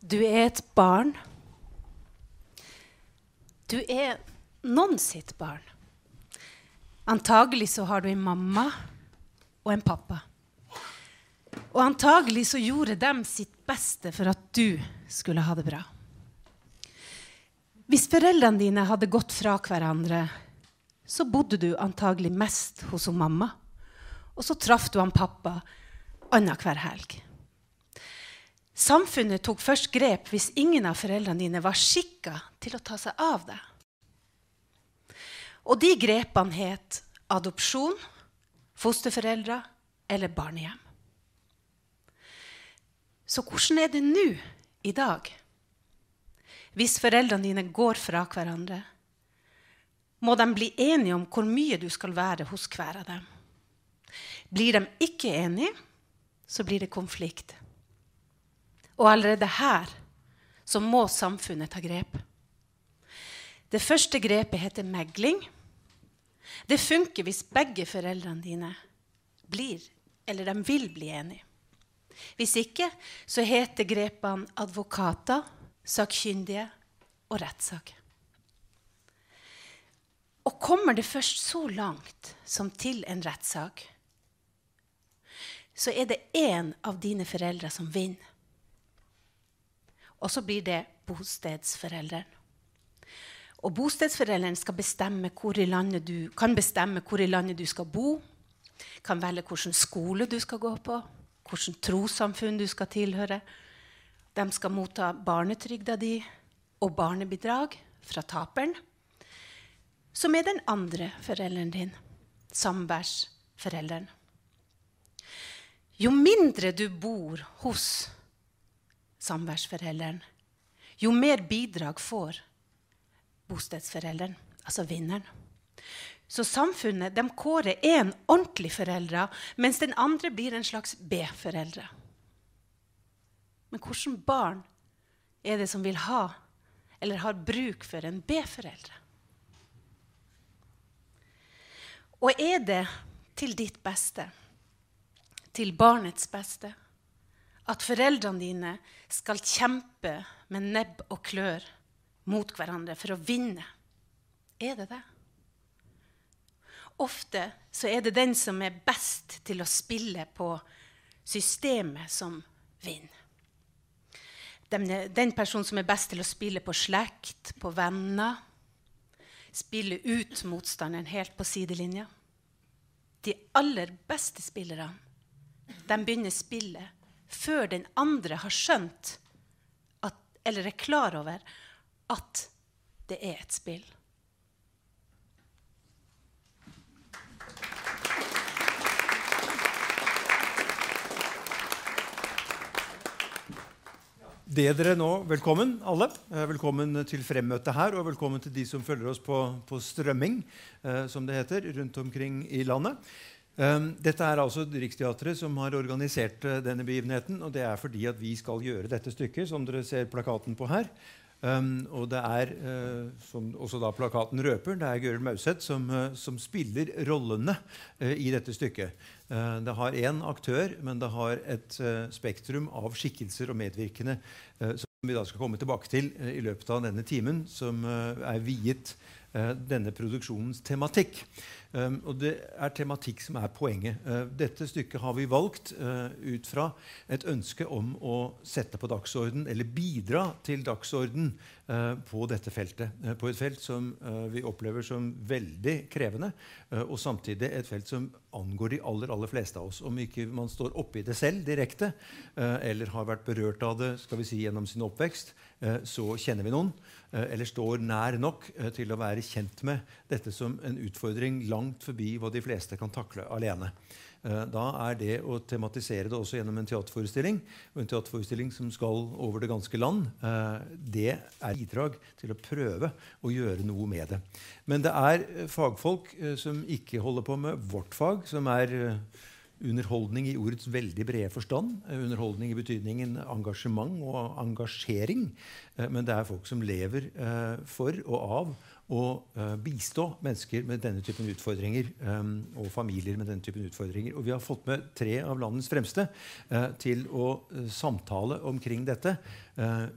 Du er et barn. Du er noen sitt barn. Antagelig så har du en mamma og en pappa. Og antagelig så gjorde de sitt beste for at du skulle ha det bra. Hvis foreldrene dine hadde gått fra hverandre, så bodde du antagelig mest hos mamma. Og så traff du han pappa annenhver helg. Samfunnet tok først grep hvis ingen av foreldrene dine var skikka til å ta seg av deg. Og de grepene het adopsjon, fosterforeldre eller barnehjem. Så hvordan er det nå i dag? Hvis foreldrene dine går fra hverandre, må de bli enige om hvor mye du skal være hos hver av dem. Blir de ikke enige, så blir det konflikt. Og allerede her så må samfunnet ta grep. Det første grepet heter megling. Det funker hvis begge foreldrene dine blir, eller de vil bli enige. Hvis ikke så heter grepene advokater, sakkyndige og rettssak. Og kommer det først så langt som til en rettssak, så er det én av dine foreldre som vinner. Og så blir det bostedsforelderen. Og bostedsforelderen skal bestemme hvor i landet du, kan bestemme hvor i landet du skal bo. Kan velge hvilken skole du skal gå på, hvilket trossamfunn du skal tilhøre. De skal motta barnetrygda di og barnebidrag fra taperen, som er den andre forelderen din, samværsforelderen. Jo mindre du bor hos samværsforelderen, jo mer bidrag får bostedsforelderen, altså vinneren. Så samfunnet de kårer én ordentlig foreldre, mens den andre blir en slags B-foreldre. Men hvilke barn er det som vil ha eller har bruk for en B-foreldre? Og er det til ditt beste, til barnets beste, at foreldrene dine skal kjempe med nebb og klør mot hverandre for å vinne? Er det det? Ofte så er det den som er best til å spille på systemet, som vinner. Den, personen som er best til å spille på slekt, på venner, spille ut motstanderen helt på sidelinja. De aller beste spillerne de begynner spillet før den andre har skjønt at, eller er klar over at det er et spill. det Dere nå, velkommen alle. Eh, velkommen til fremmøtet her, og velkommen til de som følger oss på, på strømming, eh, som det heter, rundt omkring i landet. Um, dette er altså Riksteatret som har organisert uh, denne begivenheten. Og det er fordi at vi skal gjøre dette stykket, som dere ser plakaten på her. Um, og det er, uh, som også da plakaten røper, det er Gøril Mauseth som, uh, som, spiller rollene i dette stykket. det har én aktør, men det har et spektrum av skikkelser og medvirkende som vi da skal komme tilbake til i løpet av denne timen, som er viet denne produksjonens tematikk. Um, og det er tematikk som er poenget. Uh, dette stykket har vi valgt uh, ut fra et ønske om å sette på dagsorden, eller bidra til dagsorden uh, på dette feltet. på et felt som vi opplever som veldig krevende, og samtidig et felt som angår de aller, aller fleste av oss. Om ikke man står oppi det selv direkte, eller har vært berørt av det skal vi si, gjennom sin oppvekst, så kjenner vi noen. eller står nær nok til å være kjent med dette som en utfordring langt langt forbi hva de fleste kan takle alene. Eh, da er det å tematisere det også gjennom en teaterforestilling, en teaterforestilling som skal over det ganske land, eh, det er bidrag til å prøve å gjøre noe med det. Men det er eh, fagfolk som ikke holder på med vårt fag, som er underholdning i ordets veldig brede forstand. Underholdning i betydningen engasjement og engasjering. Men det er folk som lever for og av å uh, bistå mennesker med denne typen utfordringer um, og familier med denne typen utfordringer. Og vi har fått med tre av landets fremste uh, til å samtale omkring dette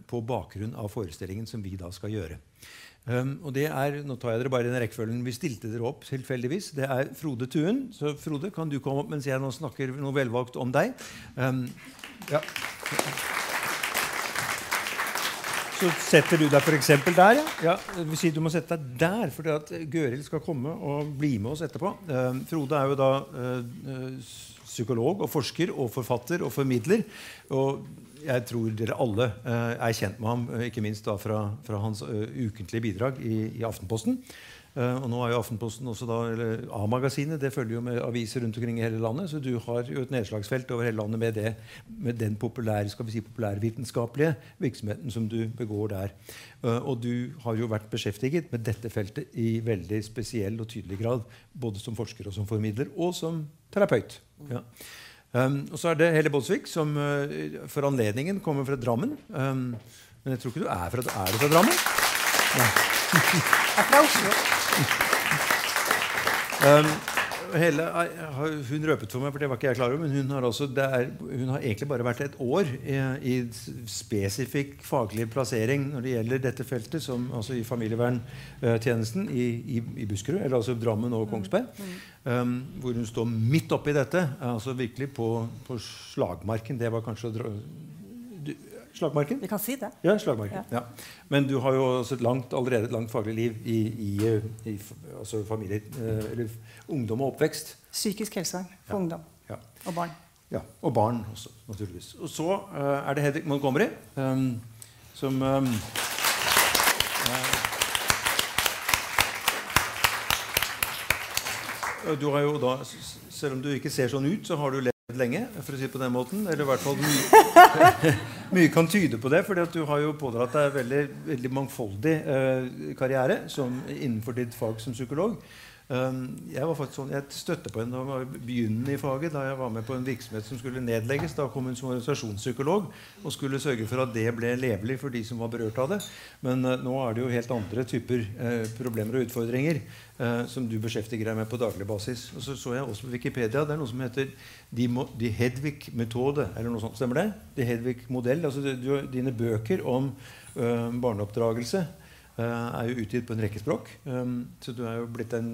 på bakgrunn av forestillingen som vi da skal gjøre. Um, og det er, Nå tar jeg dere bare i den rekkefølgen vi stilte dere opp tilfeldigvis. Det er Frode Tuen. Så Frode, kan du komme opp mens jeg nå snakker noe velvalgt om deg? Um, ja. Så setter du deg f.eks. der. Ja. ja. Si du må sette deg der, fordi at Gøril skal komme og bli med oss etterpå. Uh, Frode er jo da uh, psykolog og forsker og forfatter og formidler. Og jeg tror dere alle uh, er kjent med ham, ikke minst da fra, fra hans ukentlige bidrag i, i Aftenposten. Uh, og nå er jo Aftenposten også da, eller A-magasinet det følger jo med aviser rundt omkring i hele landet. Så du har jo et nedslagsfelt over hele landet med, det, med den populære, skal vi si, populærvitenskapelige virksomheten som du begår der. Uh, og du har jo vært beskjeftiget med dette feltet i veldig spesiell og tydelig grad. Både som forsker og som formidler, og som terapeut. Ja. Um, og så er det Helle Båtsvik, som uh, for anledningen kommer fra Drammen. Um, men jeg tror ikke du er fra, er du fra Drammen? Ja. Fra Oslo. Um, hele, hun røpet for meg, for det var ikke jeg klar over, men hun har, også, er, hun har egentlig bare vært et år i, i, spesifikk faglig plassering når det gjelder dette feltet, som, altså i familieverntjenesten i, i, i, Buskerud, eller altså Drammen og Kongsberg. Um, hvor hun står midt oppi dette, altså virkelig på, på slagmarken. Det var kanskje Slagmarken? Vi kan si det. Ja, slagmarken. Ja. Ja. Men du har jo også et langt, allerede et langt faglig liv i, i, i altså familie, eh, eller ungdom og oppvekst. Psykisk helsevern for ungdom og barn. Ja, Og barn også, naturligvis. Og så uh, er det Hedvig Montgomery, um, som um, uh, Du har jo da, selv om du ikke ser sånn ut, så har du levd lenge, for å si det på den måten. Eller i hvert fall mye, mye kan tyde på det, for du har jo pådratt deg veldig, veldig mangfoldig eh, karriere som, innenfor ditt fag som psykolog. Um, jeg var faktisk sånn, jeg støtte på henne da jeg begynnende i faget, da jeg var med på en virksomhet som skulle nedlegges. Da kom hun som organisasjonspsykolog og skulle sørge for at det ble levelig for de som var berørt av det. Men uh, nå er det jo helt andre typer uh, problemer og utfordringer uh, som du beskjeftiger deg med på daglig basis. Og så så jeg også på Wikipedia det er noe som heter De, de Hedvig-metode. eller noe sånt, Stemmer det? De Hedvig-modell. altså Dine bøker om barneoppdragelse Eh, er jo utgitt på en rekke språk. Um, så du er jo blitt en,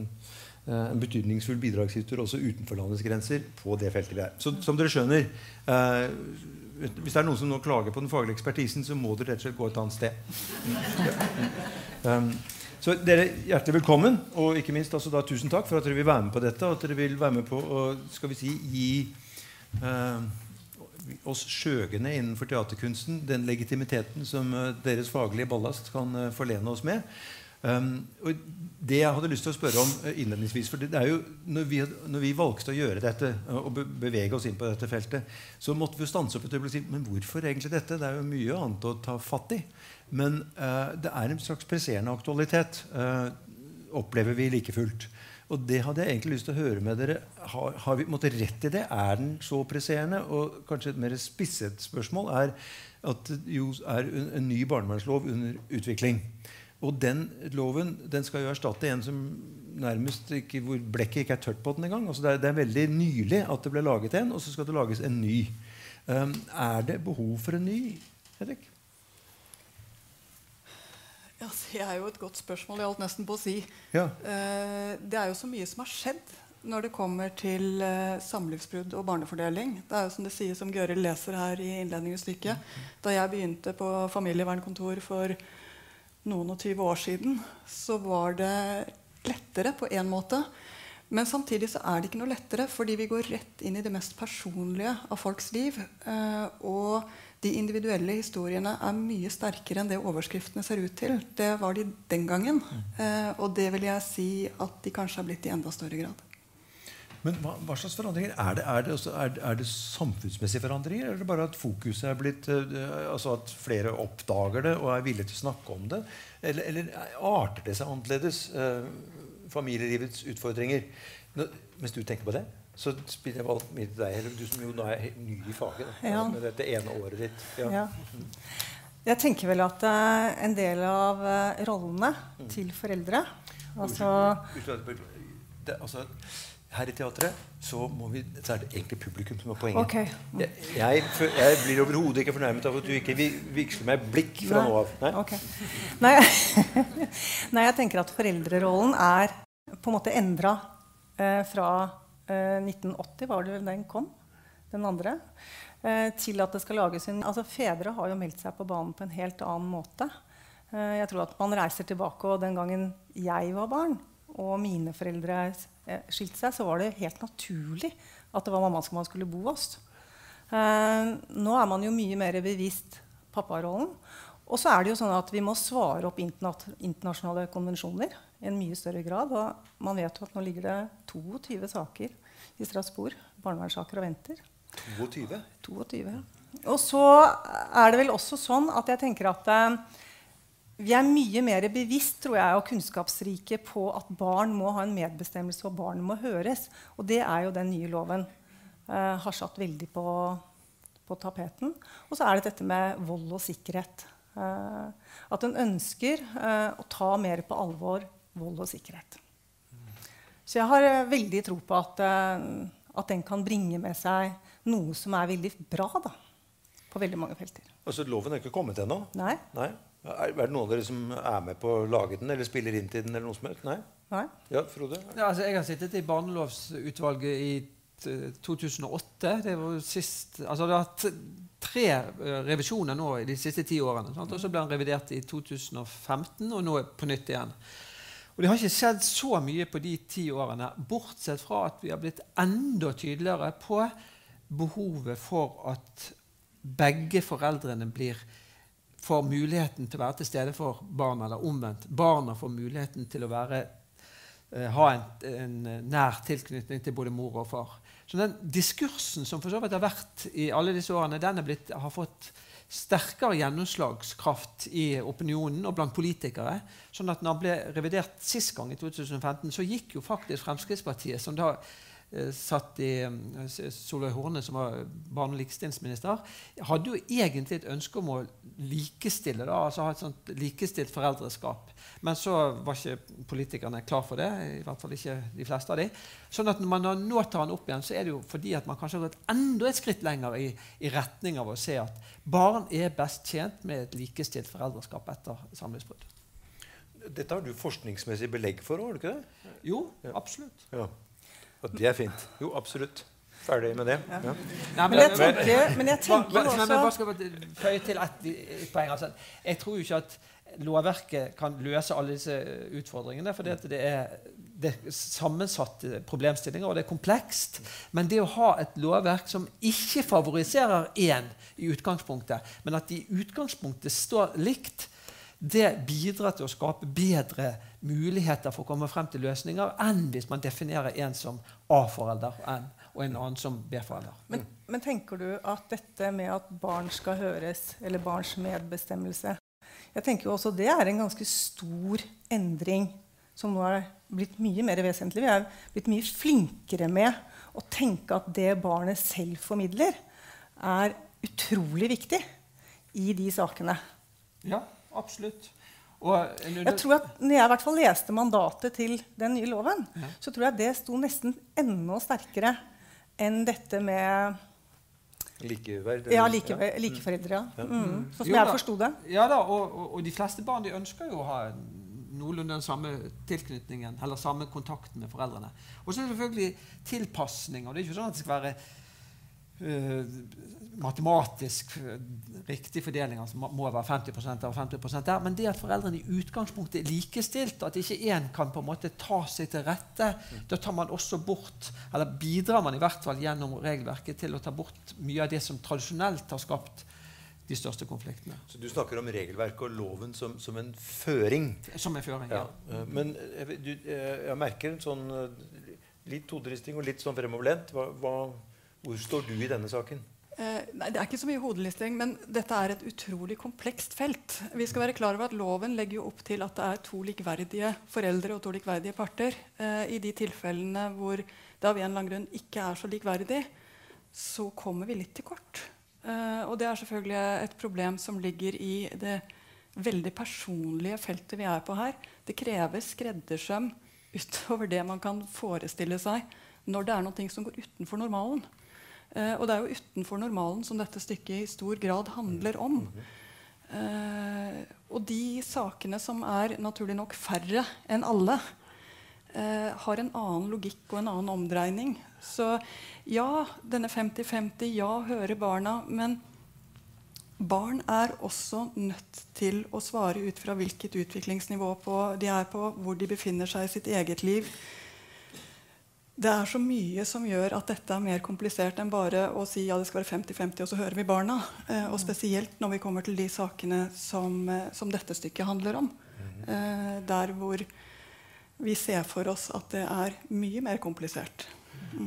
eh, en betydningsfull bidragsyter også utenfor landets grenser på det feltet der. Så som dere skjønner uh, Hvis det er noen som nå klager på den faglige ekspertisen, så må dere rett og slett gå et annet sted. Um, så dere hjertelig velkommen, og ikke minst altså da, tusen takk for at dere vil være med på dette. Og at dere vil være med på å skal vi si, gi oss skjøgende innenfor teaterkunsten den legitimiteten som uh, deres faglige ballast kan uh, forlene oss med. Um, og det jeg hadde lyst til å spørre om uh, innledningsvis for det er jo, når vi, når vi, valgte å gjøre dette og bevege oss inn på dette feltet, så måtte vi stanse opp et øyeblikk og si men hvorfor egentlig dette? Det er jo mye annet å ta fatt i. Men det er en slags presserende aktualitet, opplever vi like fullt. Og det hadde jeg egentlig lyst til å høre med dere. Har, har vi måtte, rett i det? Er den så presserende? Og kanskje et mer spisset spørsmål er at jo er en, en ny barnevernslov under utvikling. Og den loven den skal jo erstatte en som nærmest ikke, hvor blekket ikke er tørt på den engang. Altså det, er, det er veldig nylig at det ble laget en, og så skal det lages en ny. Um, er det behov for en ny? Hedvig? Ja, Det er jo et godt spørsmål. Jeg holdt nesten på å si. Ja. Eh, det er jo så mye som har skjedd når det kommer til eh, samlivsbrudd og barnefordeling. Det er jo som det sies som Gøril leser her i innledningen i stykket. Da jeg begynte på familievernkontor for noen og tyve år siden, så var det lettere på én måte. Men samtidig så er det ikke noe lettere, fordi vi går rett inn i det mest personlige av folks liv. Eh, og de individuelle historiene er mye sterkere enn det overskriftene ser ut til. Det var de den gangen. Eh, og det vil jeg si at de kanskje har blitt i enda større grad. Men hva, hva slags forandringer? Er det, er, det også, er, er det, samfunnsmessige forandringer? Eller er det bare at fokuset er blitt uh, altså At flere oppdager det og er villige til å snakke om det? Eller, eller arter det seg annerledes? Uh, familielivets utfordringer? Nå, mens du tenker på det? Så spiller jeg valgt mye til deg, du som jo nå er ny i faget. Da, ja. Med dette ene året ditt. Ja. Ja. Jeg tenker vel at uh, en del av uh, rollene mm. til foreldre altså, det, altså, Her i teatret så, vi, så, er det egentlig publikum som er poenget. Okay. Mm. Jeg, jeg, jeg, blir overhodet ikke fornærmet av at du ikke vigsler meg blikk fra nå av. Nei? Okay. Nei, Nei, jeg tenker at foreldrerollen er på en måte endra uh, fra 1980, var det vel den kom? Den andre. Eh, til at det skal lages en altså Fedre har jo meldt seg på banen på en helt annen måte. Eh, jeg tror at man reiser tilbake, og Den gangen jeg var barn og mine foreldre eh, skilte seg, så var det helt naturlig at det var mamma som man skulle bo hos. Nå er man jo mye mer bevisst papparollen. Og så er det jo sånn at vi må svare opp internasjonale konvensjoner en mye større grad. Og man vet jo at nå ligger det 22 saker i Strasbourg, barnevernssaker, og venter. 22? 22. Og så er det vel også sånn at jeg tenker at eh, vi er mye mer bevisst tror jeg, og kunnskapsrike på at barn må ha en medbestemmelse, og barn må høres. Og det er jo den nye loven eh, har satt veldig på, på, tapeten. Og så er det dette med vold og sikkerhet. Eh, at en ønsker eh, å ta mer på alvor vold og sikkerhet. Så jeg har eh, veldig tro på at, eh, at den kan bringe med seg noe som er veldig bra da, på veldig mange felter. Altså Loven er ikke kommet ennå? Nei. Nei. Er, det noen av dere som er med på å lage den eller spiller inn til den? eller noe som helst? Nei? Nei. Ja, Frode? Ja, altså, jeg har sittet i barnelovsutvalget i 2008. Det var sist, altså det har vært tre eh, revisjoner nå i de siste ti årene. Sant? Og så ble den revidert i 2015, og nå er på nytt igjen. Og Det har ikke skjedd så mye på de ti årene, bortsett fra at vi har blitt enda tydeligere på behovet for at begge foreldrene blir, får muligheten til å være til stede for barna, eller omvendt. Barna får muligheten til å være, eh, ha en, en, nær tilknytning til både mor og far. Så den diskursen som for så vidt har vært i alle disse årene, den blitt, har fått sterkere gjennomslagskraft i opinionen og blant politikere. sånn at når han ble revidert sist gang, i 2015, så gikk jo faktisk Fremskrittspartiet, som da satt i eh, Solveig Horne, som var barne- og likestillingsminister, hadde jo egentlig et ønske om å likestille, da, altså ha et sånt likestilt foreldreskap. Men så var ikke politikerne klar for det. i hvert fall ikke de fleste av de. Sånn at når man nå tar den opp igjen, så er det jo fordi at man kanskje har gått enda et skritt lenger i, i retning av å se at barn er best tjent med et likestilt foreldreskap etter samlivsbrudd. Dette har du forskningsmessig belegg for, har du ikke det? Jo, absolutt. Ja. Og det er fint. Jo, absolutt. Ferdig med det. Ja. Ja. men, jeg tenker, men jeg tenker men, også men, bare skal føye til ett poeng. Altså, jeg tror jo ikke at lovverket kan løse alle disse utfordringene. For det, det, er, det er sammensatte problemstillinger, og det er komplekst. Men det å ha et lovverk som ikke favoriserer én i utgangspunktet, men at de i utgangspunktet står likt, det bidrar til å skape bedre muligheter for å komme frem til løsninger enn hvis man definerer en som A-forelder og en annen som B-forelder. Men, men, tenker du at dette med at barn skal høres, eller barns medbestemmelse jeg tenker jo også Det er en ganske stor endring som nå er blitt mye mer vesentlig. Vi er blitt mye flinkere med å tenke at det barnet selv formidler, er utrolig viktig i de sakene. Ja, absolutt. jeg tror at når jeg i hvert fall leste mandatet til den nye loven, ja. så tror jeg det sto nesten enda sterkere enn dette med Likeverd? Ja, like, likeforeldre. Ja. Mm. Sånn som jo, jeg forsto det. Ja da, og, og, og, de fleste barn de ønsker jo å ha noenlunde den samme tilknytningen eller samme kontakten med foreldrene. Og så er det selvfølgelig tilpasninger. Det er ikke sånn at det skal være matematisk uh, riktig fordeling. altså må være 50% av 50% der, Men det at foreldrene i utgangspunktet er likestilt, at ikke én kan på en måte ta seg til rette, da tar man også bort, eller bidrar man i hvert fall gjennom regelverket til å ta bort mye av det som tradisjonelt har skapt de største konfliktene. Så Du snakker om regelverket og loven som, som en føring? Som en føring, ja. ja. Men du, jeg merker en sånn litt todristing og litt sånn fremoverlent. Hva, hva hvor står du i denne saken? Eh, nei, Det er ikke så mye hodelisting, men dette er et utrolig komplekst felt. Vi skal være klar over at Loven legger jo opp til at det er to likverdige foreldre og to likverdige parter. Eh, I de tilfellene hvor det av en eller annen grunn ikke er så likverdig, så kommer vi litt til kort. Eh, og det er selvfølgelig et problem som ligger i det veldig personlige feltet vi er på her. Det krever skreddersøm utover det man kan forestille seg når det er noe som går utenfor normalen. Eh, og det er jo utenfor normalen som dette stykket i stor grad handler om. Eh, og de sakene som er naturlig nok færre enn alle, eh, har en annen logikk og en annen omdreining. Så ja, denne 50-50, ja, hører barna. Men barn er også nødt til å svare ut fra hvilket utviklingsnivå de er på, hvor de befinner seg i sitt eget liv. Det er så mye som gjør at dette er mer komplisert enn bare å si ja, det skal være 50-50, og så hører vi barna. Eh, og spesielt når vi kommer til de sakene som, eh, som dette stykket handler om. Eh, der hvor vi ser for oss at det er mye mer komplisert.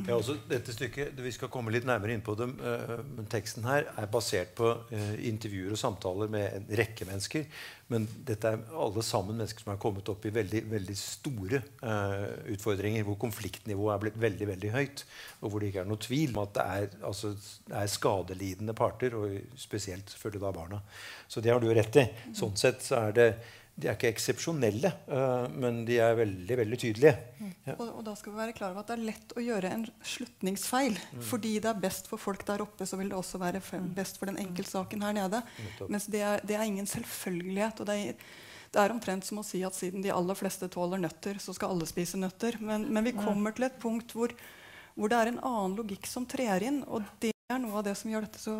Ja, også dette stykket, Vi skal komme litt nærmere inn på det. Uh, men teksten her er basert på uh, intervjuer og samtaler med en rekke mennesker. Men dette er alle sammen mennesker som er kommet opp i veldig, veldig store uh, utfordringer. Hvor konfliktnivået er blitt veldig veldig høyt. Og hvor det ikke er noe tvil om at det er, altså, det er skadelidende parter. Og spesielt selvfølgelig da barna. Så det har du rett i. Sånn sett så er det de er ikke eksepsjonelle, uh, men de er veldig veldig tydelige. Ja. Og, og, da skal vi være klar over at Det er lett å gjøre en slutningsfeil. Mm. Fordi det er best for folk der oppe, så vil det også være mm. best for den enkeltsaken her nede. Mens det er, det er, ingen selvfølgelighet. og det er, det er omtrent som å si at siden de aller fleste tåler nøtter, så skal alle spise nøtter. Men, men vi kommer til et punkt hvor, hvor, det er en annen logikk som trer inn. Og det er noe av det som gjør dette så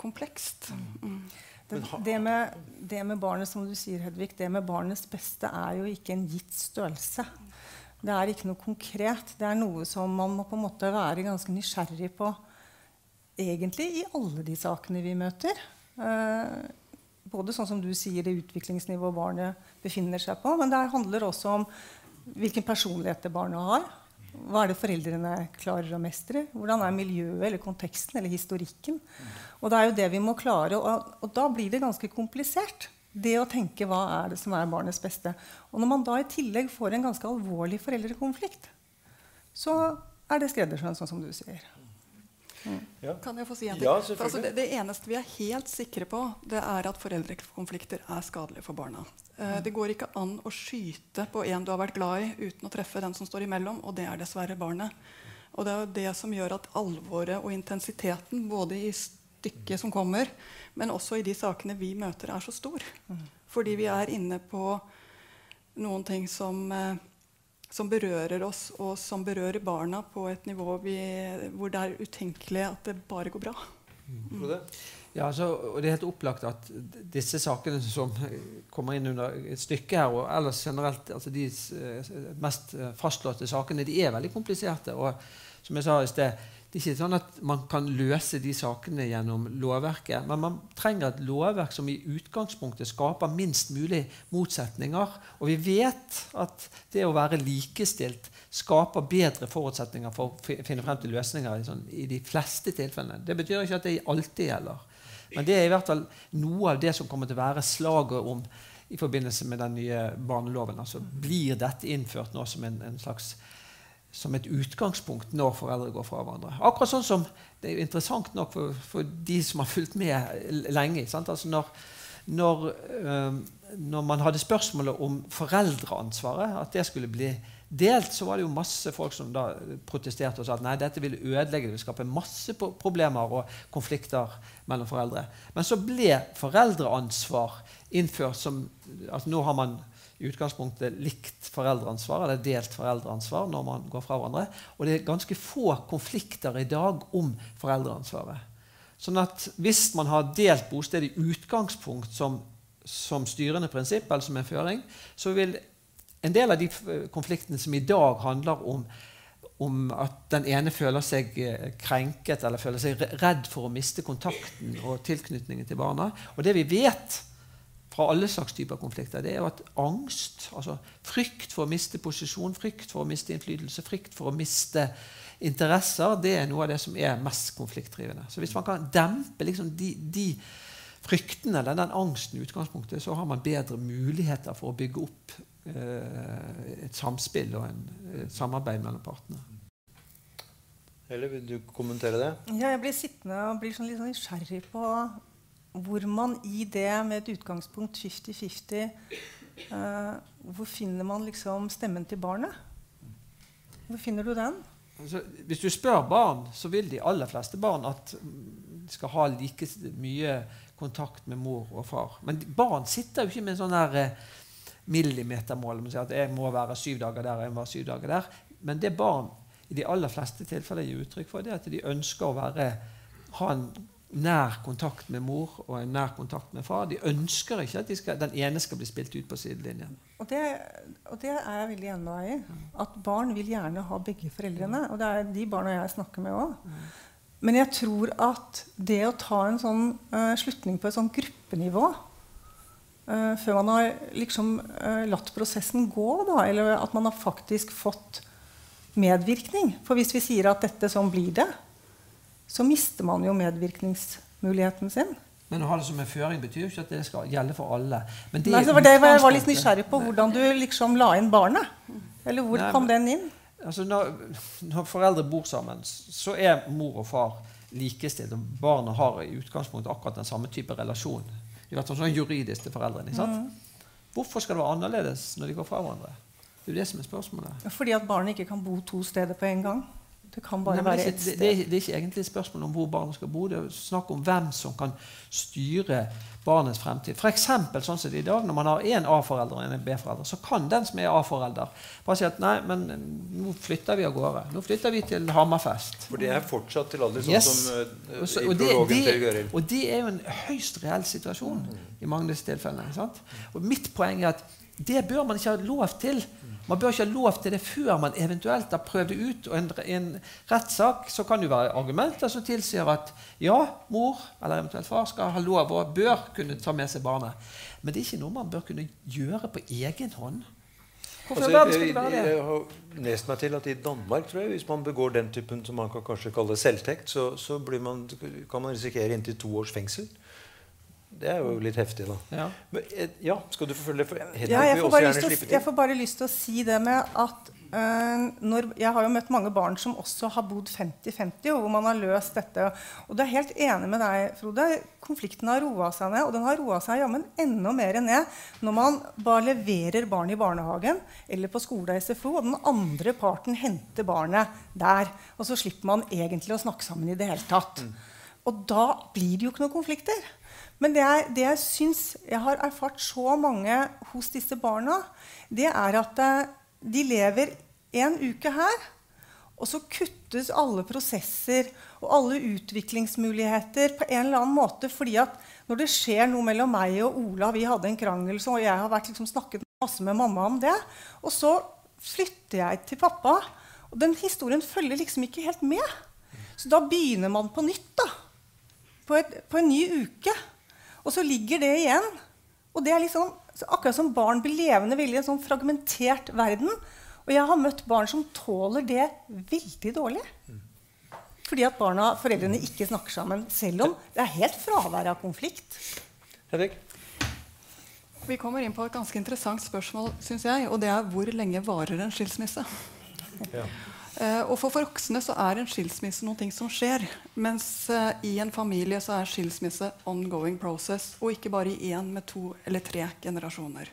komplekst. Mm. Det, det, med, det, med, barnet som du sier, Hedvig, det med barnets beste er jo ikke en gitt størrelse. Det er ikke noe konkret. Det er noe som man må på en måte være ganske nysgjerrig på egentlig i alle de sakene vi møter. Eh, både sånn som du sier, det utviklingsnivået barnet befinner seg på, men det handler også om hvilken personlighet det barnet har. Hva er det foreldrene klarer å mestre? Hvordan er miljøet eller konteksten eller historikken? Og det er jo det vi må klare, og, og, da blir det ganske komplisert. Det å tenke hva er det som er barnets beste. Og når man da i tillegg får en ganske alvorlig foreldrekonflikt, så er det skreddersøm, sånn som du sier. Ja. Kan jeg få si en ting? Ja, altså det, det, eneste vi er helt sikre på, det er at foreldrekonflikter er skadelige for barna. Uh, det går ikke an å skyte på en du har vært glad i, uten å treffe den som står imellom, og det er dessverre barnet. Og det er jo det som gjør at alvoret og intensiteten både i stykket som kommer, men også i de sakene vi møter, er så stor. Mm. Fordi vi er inne på noen ting som uh, som berører oss, og som berører barna på et nivå vi, hvor det er utenkelig at det bare går bra. Mm. Ja, altså, og Det er helt opplagt at disse sakene som kommer inn under et stykke her, og ellers generelt altså de mest fastlåste sakene, de er veldig kompliserte. og som jeg sa i sted, det er ikke sånn at man kan løse de sakene gjennom lovverket. Men man trenger et lovverk som i utgangspunktet skaper minst mulig motsetninger. Og vi vet at det å være likestilt skaper bedre forutsetninger for å finne frem til løsninger i, sånn, i de fleste tilfellene. Det betyr ikke at det alltid gjelder. Men det er i hvert fall noe av det som kommer til å være slaget om i forbindelse med den nye barneloven. Altså, blir dette innført nå som en, en slags som et utgangspunkt når foreldre går fra hverandre. Akkurat sånn som Det er jo interessant nok for, for de som har fulgt med lenge. Altså når, når, øh, når, man hadde spørsmålet om foreldreansvaret, at det skulle bli delt, så var det jo masse folk som da protesterte og sa at nei, dette ville ødelegge, det ville skape masse problemer og konflikter mellom foreldre. Men så ble foreldreansvar innført som at Nå har man i utgangspunktet likt foreldreansvar, eller delt foreldreansvar når man går fra hverandre. Og det er ganske få konflikter i dag om foreldreansvaret. Sånn at hvis man har delt bosted i utgangspunkt som, som styrende prinsipp, eller som en føring, så vil en del av de konfliktene som i dag handler om, om at den ene føler seg eh, krenket eller føler seg redd for å miste kontakten og tilknytningen til barna Og det vi vet, fra alle slags typer konflikter, det er jo at angst, altså frykt for å miste posisjon, frykt for å miste innflytelse, frykt for å miste interesser, det er noe av det som er mest konfliktdrivende. Så hvis man kan dempe liksom de, de, fryktene eller den angsten i utgangspunktet, så har man bedre muligheter for å bygge opp eh, et samspill og en, et samarbeid mellom partene. Eller vil du kommentere det? Ja, jeg blir sittende og blir sånn litt sånn nysgjerrig på hvor man i det med et utgangspunkt 50-50 uh, Hvor finner man liksom stemmen til barnet? Hvor finner du den? Altså, hvis du spør barn, så vil de aller fleste barn at de skal ha like mye kontakt med mor og far. Men barn sitter jo ikke med sånn der eh, millimetermål sier at jeg må være syv dager der jeg må være syv dager der. Men det barn i de aller fleste tilfeller gir uttrykk for, det er at de ønsker å være, ha en nær kontakt med mor og en nær kontakt med far. De ønsker ikke at de skal, den ene skal bli spilt ut på sidelinjen. Og det, og det er jeg veldig enig med deg i. At barn vil gjerne ha begge foreldrene. Og det er de barna jeg snakker med òg. Men jeg tror at det å ta en sånn uh, slutning på et sånn gruppenivå uh, før man har liksom uh, latt prosessen gå, da, eller at man har faktisk fått medvirkning For hvis vi sier at dette sånn blir det, så mister man jo medvirkningsmuligheten sin. Men å ha det som en føring betyr jo ikke at det skal gjelde for alle. Men det Nei, det var det jeg var litt nysgjerrig på hvordan du liksom la inn barnet. Eller hvor Nei, kom den inn? Altså når, når, foreldre bor sammen, så er mor og far likestilt. Og barna har i utgangspunktet akkurat den samme type relasjon. Hvert fall sånn juridisk til foreldrene. Mm. Hvorfor skal det være annerledes når de går fra hverandre? Det er jo det som er spørsmålet. Fordi at barnet ikke kan bo to steder på en gang? Det kan bare Nei, være ett sted. Det, det, er ikke egentlig et spørsmål om hvor barnet skal bo. Det er snakk om hvem som kan styre barnets fremtid. For eksempel, sånn som det er i dag, Når man har én A-forelder og en B-forelder, så kan den som er A-forelder, bare si at nei, men nå flytter vi av gårde. Nå flytter vi til Hammerfest. For det er fortsatt til alle, sånn yes. som uh, Også, i prologen til Gøril. Og det er jo en høyst reell situasjon mm. i mange av disse tilfellene. Og mitt poeng er at det bør man ikke ha lov til. Man bør ikke ha lov til det før man eventuelt har prøvd det ut. Og i en, en rettssak så kan det være argumenter som tilsier at ja, mor eller eventuelt far skal ha lov og bør kunne ta med seg barnet. Men det er ikke noe man bør kunne gjøre på egen hånd. Altså, jeg, jeg, jeg, har lest meg til at i Danmark, tror jeg, hvis man begår den typen som man kan kanskje kalle selvtekt, så, så man, kan man risikere inntil to års fengsel. Det er jo litt heftig, da. Ja, Men, eh, ja skal du forfølge? For ja, jeg, får bare lyst jeg får bare lyst til å si det med at øh, når, Jeg har jo møtt mange barn som også har bodd 50-50, og hvor man har løst dette. Og du er helt enig med deg, Frode. Konflikten har roa seg ned. Og den har roa seg jammen enda mer ned når man bare leverer barn i barnehagen eller på skole og SFO, og den andre parten henter barnet der. Og så slipper man egentlig å snakke sammen i det hele tatt. Mm. Og da blir det jo ikke noen konflikter. Men det jeg, det jeg syns jeg har erfart så mange hos disse barna, det er at eh, de lever en uke her, og så kuttes alle prosesser og alle utviklingsmuligheter på en eller annen måte. fordi at når det skjer noe mellom meg og Ola, vi hadde en krangel, og jeg har vært, liksom, snakket masse med mamma om det, og så flytter jeg til pappa, og den historien følger liksom ikke helt med. Så da begynner man på nytt. da, På, et, på en ny uke. Og så ligger det igjen. Og det er liksom, akkurat som barn blir levende veldig i en sånn fragmentert verden. Og jeg har møtt barn som tåler det veldig dårlig. Fordi at barna, foreldrene ikke snakker sammen, selv om det er helt fravær av konflikt. Henrik? Vi kommer inn på et ganske interessant spørsmål, synes jeg, og det er hvor lenge varer en skilsmisse? Ja. Uh, og For voksne så er en skilsmisse noe som skjer. Mens uh, i en familie så er skilsmisse ongoing process. Og ikke bare i én, med to eller tre generasjoner.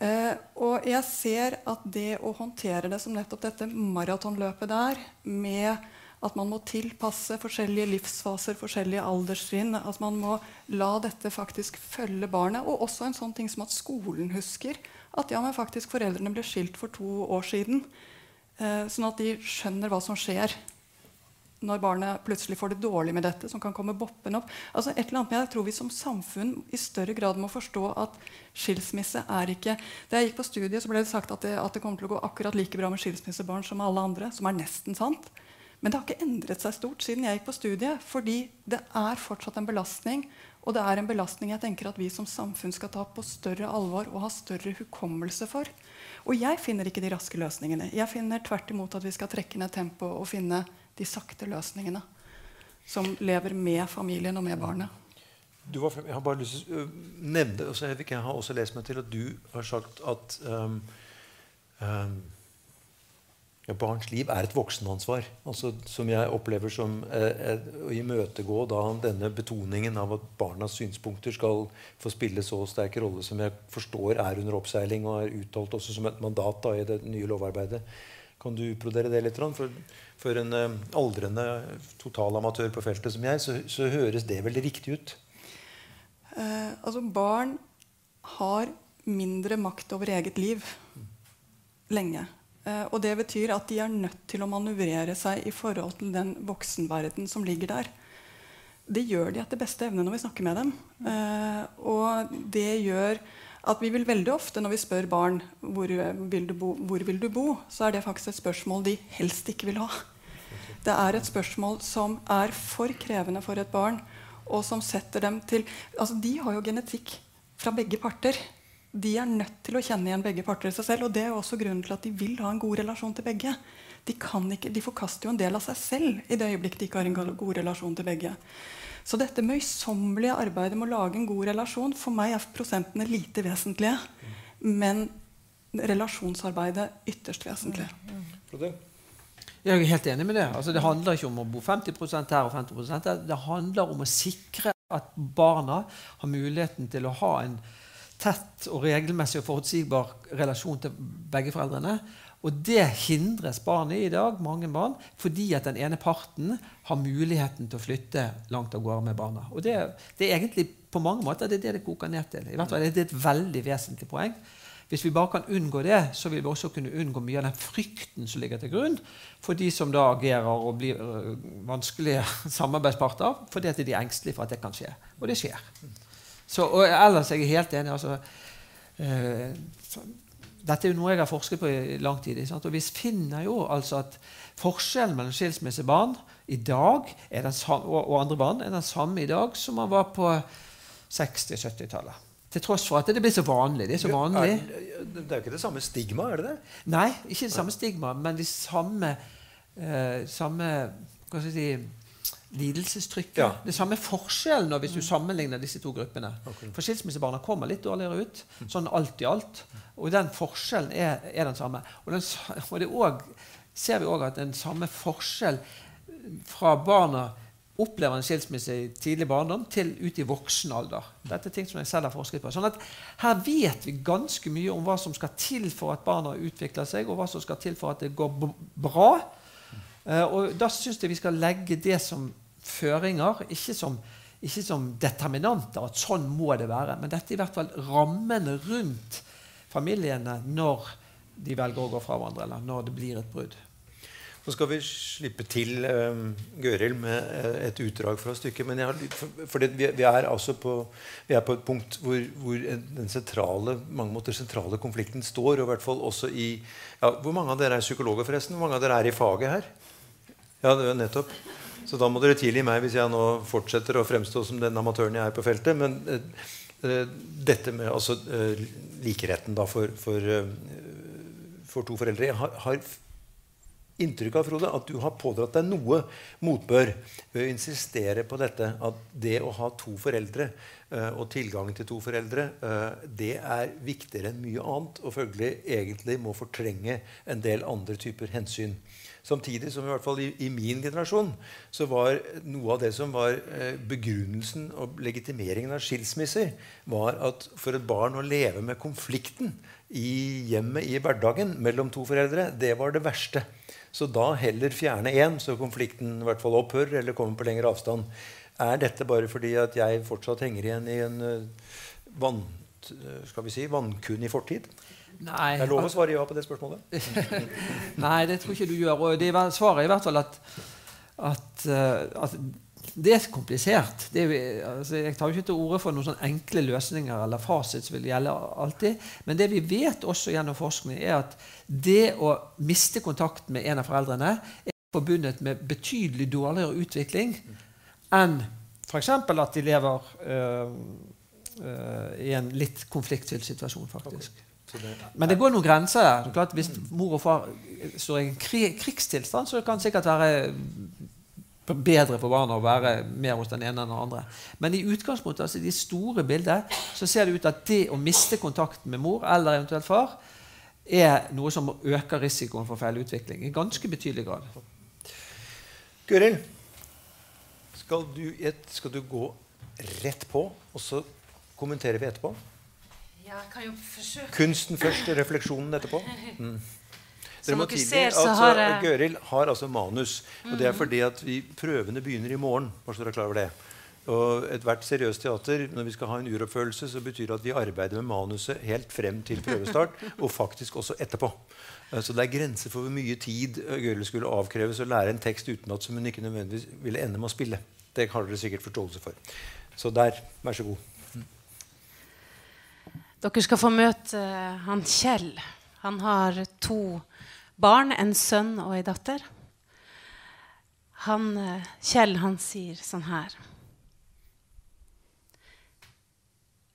Uh, og jeg ser at det å håndtere det som nettopp dette maratonløpet der, med at man må tilpasse forskjellige livsfaser, forskjellige alderstrinn, at man må la dette faktisk følge barnet, og også en sånn ting som at skolen husker at ja, men faktisk foreldrene ble skilt for to år siden. Eh, sånn at de skjønner hva som skjer når barnet plutselig får det dårlig med dette. som kan komme boppen opp. Altså et eller annet med Jeg tror vi som samfunn i større grad må forstå at skilsmisse er ikke Da jeg gikk på studiet, så ble det sagt at det, at det kommer til å gå akkurat like bra med skilsmissebarn som alle andre. Som er nesten sant. Men det har ikke endret seg stort siden jeg gikk på studiet. Fordi det er fortsatt en belastning. Og det er en belastning jeg tenker at vi som samfunn skal ta på større alvor og ha større hukommelse for. Og jeg finner ikke de raske løsningene. Jeg finner tvert imot at vi skal trekke ned tempoet og finne de sakte løsningene som lever med familien og med barnet. Var, jeg har bare lyst til å nevne også, Jeg har også lest meg til at du har sagt at um, um, ja, barns liv er et voksenansvar. Altså, som jeg opplever som eh, å imøtegå da denne betoningen av at barnas synspunkter skal få spille så sterk rolle som jeg forstår er under oppseiling og er uttalt også som et mandat da, i det nye lovarbeidet. Kan du utbrodere det litt? For, for en eh, aldrende totalamatør på feltet som jeg, så, så høres det veldig riktig ut. Eh, altså, barn har mindre makt over eget liv lenge. Eh, og det betyr at de er nødt til å manøvrere seg i forhold til den voksenverden som ligger der. Det gjør de etter beste evne når vi snakker med dem. Eh, og det gjør at vi vil veldig ofte når vi spør barn hvor vil du bo, hvor vil du bo, så er det faktisk et spørsmål de helst ikke vil ha. Det er et spørsmål som er for krevende for et barn, og som setter dem til Altså, de har jo genetikk fra begge parter de er nødt til å kjenne igjen begge parter i seg selv. Og det er også grunnen til at de vil ha en god relasjon til begge. De, ikke, de forkaster jo en del av seg selv i det øyeblikket de ikke har en god relasjon til begge. Så dette møysommelige arbeidet med å lage en god relasjon For meg er prosentene lite vesentlige. Men relasjonsarbeidet ytterst vesentlig. Jeg er helt enig med det. Altså, det handler ikke om å bo 50% her og 50% der. Det handler om å sikre at barna har muligheten til å ha en tett og regelmessig og forutsigbar relasjon til begge foreldrene. Og det hindres barnet i dag, mange barn, fordi at den ene parten har muligheten til å flytte langt av gårde med barna. Og det, det, er egentlig på mange måter det er det det koker ned til. I hvert fall er det et veldig vesentlig poeng. Hvis vi bare kan unngå det, så vil vi også kunne unngå mye av den frykten som ligger til grunn for de som da agerer og blir øh, vanskelige samarbeidsparter fordi at de er engstelige for at det kan skje. Og det skjer. Så, og ellers er jeg helt enig. Altså, uh, dette er jo noe jeg har forsket på i lang tid. Og vi finner jo altså at forskjellen mellom skilsmissebarn i dag samme, og andre barn er den samme i dag som man var på 60-70-tallet. Til tross for at det blir så vanlig. Det er så vanlig. Det er jo ikke det samme stigma, er det det? Nei, ikke det samme stigma, men de samme, uh, samme hva skal jeg si, lidelsestrykket. Ja. Det samme forskjellen hvis du sammenligner disse to gruppene. Okay. For skilsmissebarna kommer litt dårligere ut, sånn alt i alt. Og den forskjellen er, er den samme. Og, den, og det også, ser vi òg at den samme forskjell fra barna opplever en skilsmisse i tidlig barndom til ut i voksen alder. Dette er ting som jeg selv har forsket på. Sånn at Her vet vi ganske mye om hva som skal til for at barna utvikler seg, og hva som skal til for at det går bra. Uh, og Da syns jeg vi skal legge det som føringer, ikke som, ikke som, determinanter, at sånn må det være. Men dette er i hvert fall rammene rundt familiene når de velger å gå fra hverandre, eller når det blir et brudd. Nå skal vi slippe til um, Gøril med uh, et utdrag fra stykket. men har, for, det, vi, er altså på, vi er på et punkt hvor, hvor den sentrale, mange måter sentrale konflikten står. og hvert fall også i, ja, Hvor mange av dere er psykologer, forresten? Hvor mange av dere er i faget her? Ja, det er nettopp. Så da må dere tilgi meg hvis jeg nå fortsetter å fremstå som den amatøren jeg er på feltet. Men uh, dette med altså, uh, likeretten da, for, for, uh, for, to foreldre Jeg har, har inntrykk av Frode, at du har pådratt deg noe motbør ved å insistere på dette at det å ha to foreldre og tilgang til to foreldre det er viktigere enn mye annet og følgelig egentlig må fortrenge en del andre typer hensyn. Samtidig som i hvert fall i, i, min generasjon så var noe av det som var eh, begrunnelsen og legitimeringen av skilsmisser, var at for et barn å leve med konflikten i hjemmet i hverdagen mellom to foreldre, det var det verste. Så da heller fjerne én, så konflikten i hvert fall opphører eller kommer på lengre avstand. Er dette bare fordi at jeg fortsatt henger igjen i en uh, vann, skal vi si, vannkunnig fortid? Nei, det er lov å svare ja på det spørsmålet? Nei, det tror ikke du gjør. Og det er svaret er i hvert fall at, at, uh, at det er komplisert. Det er, altså, jeg tar ikke til orde for noen sånne enkle løsninger eller fasit som vil gjelde alltid. Men det vi vet også gjennom forskning, er at det å miste kontakt med en av foreldrene er forbundet med betydelig dårligere utvikling enn f.eks. at de lever øh, øh, i en litt konfliktfylt situasjon. faktisk. Men det går noen grenser der. Klart, hvis mor og far står i en krigstilstand, så kan det sikkert være bedre for barna å være mer hos den ene enn den andre. Men i utgangspunktet, altså i det store bildet så ser det ut at det å miste kontakten med mor eller eventuelt far er noe som øker risikoen for feil utvikling i ganske betydelig grad. Gøril, skal, skal du, gå rett på, og så kommenterer vi etterpå? Ja, jeg kan jo forsøke. Kunsten først, refleksjonen etterpå. Mm. Som dere ser, så har jeg... Gøril har altså manus. Og det er fordi at vi, prøvene begynner i morgen. bare så dere er klar over det. Og Ethvert seriøst teater når vi skal ha en uroppførelse, så betyr det at vi arbeider med manuset helt frem til prøvestart, og faktisk også etterpå. Eh, så det er grenser for hvor mye tid eh, Gøril skulle avkreves å lære en tekst utenat som hun ikke nødvendigvis ville ende med å spille. Det har dere sikkert forståelse for. Så der, vær så god. Dere skal få møte uh, han Kjell. Han har to barn, en sønn og ei datter. Han, uh, Kjell han sier sånn her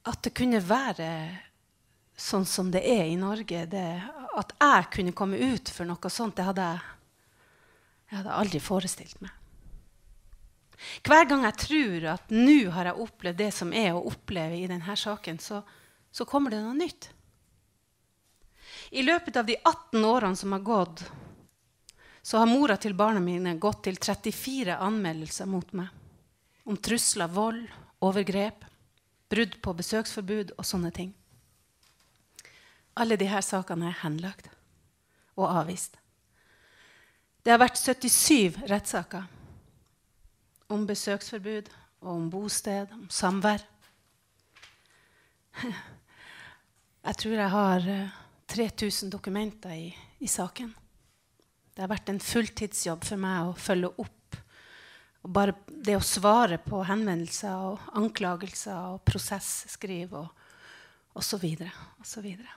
At det kunne være sånn som det er i Norge det, At jeg kunne komme ut for noe sånt, det hadde jeg, jeg hadde aldri forestilt meg. Hver gang jeg tror at nå har jeg opplevd det som er å oppleve i denne saken, så, så kommer det noe nytt. I løpet av de 18 årene som har gått, så har mora til barna mine gått til 34 anmeldelser mot meg om trusler, vold, overgrep, brudd på besøksforbud og sånne ting. Alle disse sakene er henlagt og avvist. Det har vært 77 rettssaker om besøksforbud og om bosted, om samvær. Jeg tror jeg har 3000 eh, dokumenter i, i, saken. Det har vært en fulltidsjobb for meg å følge opp. Og bare det å svare på henvendelser og anklagelser og prosesskriv og osv. Så, videre.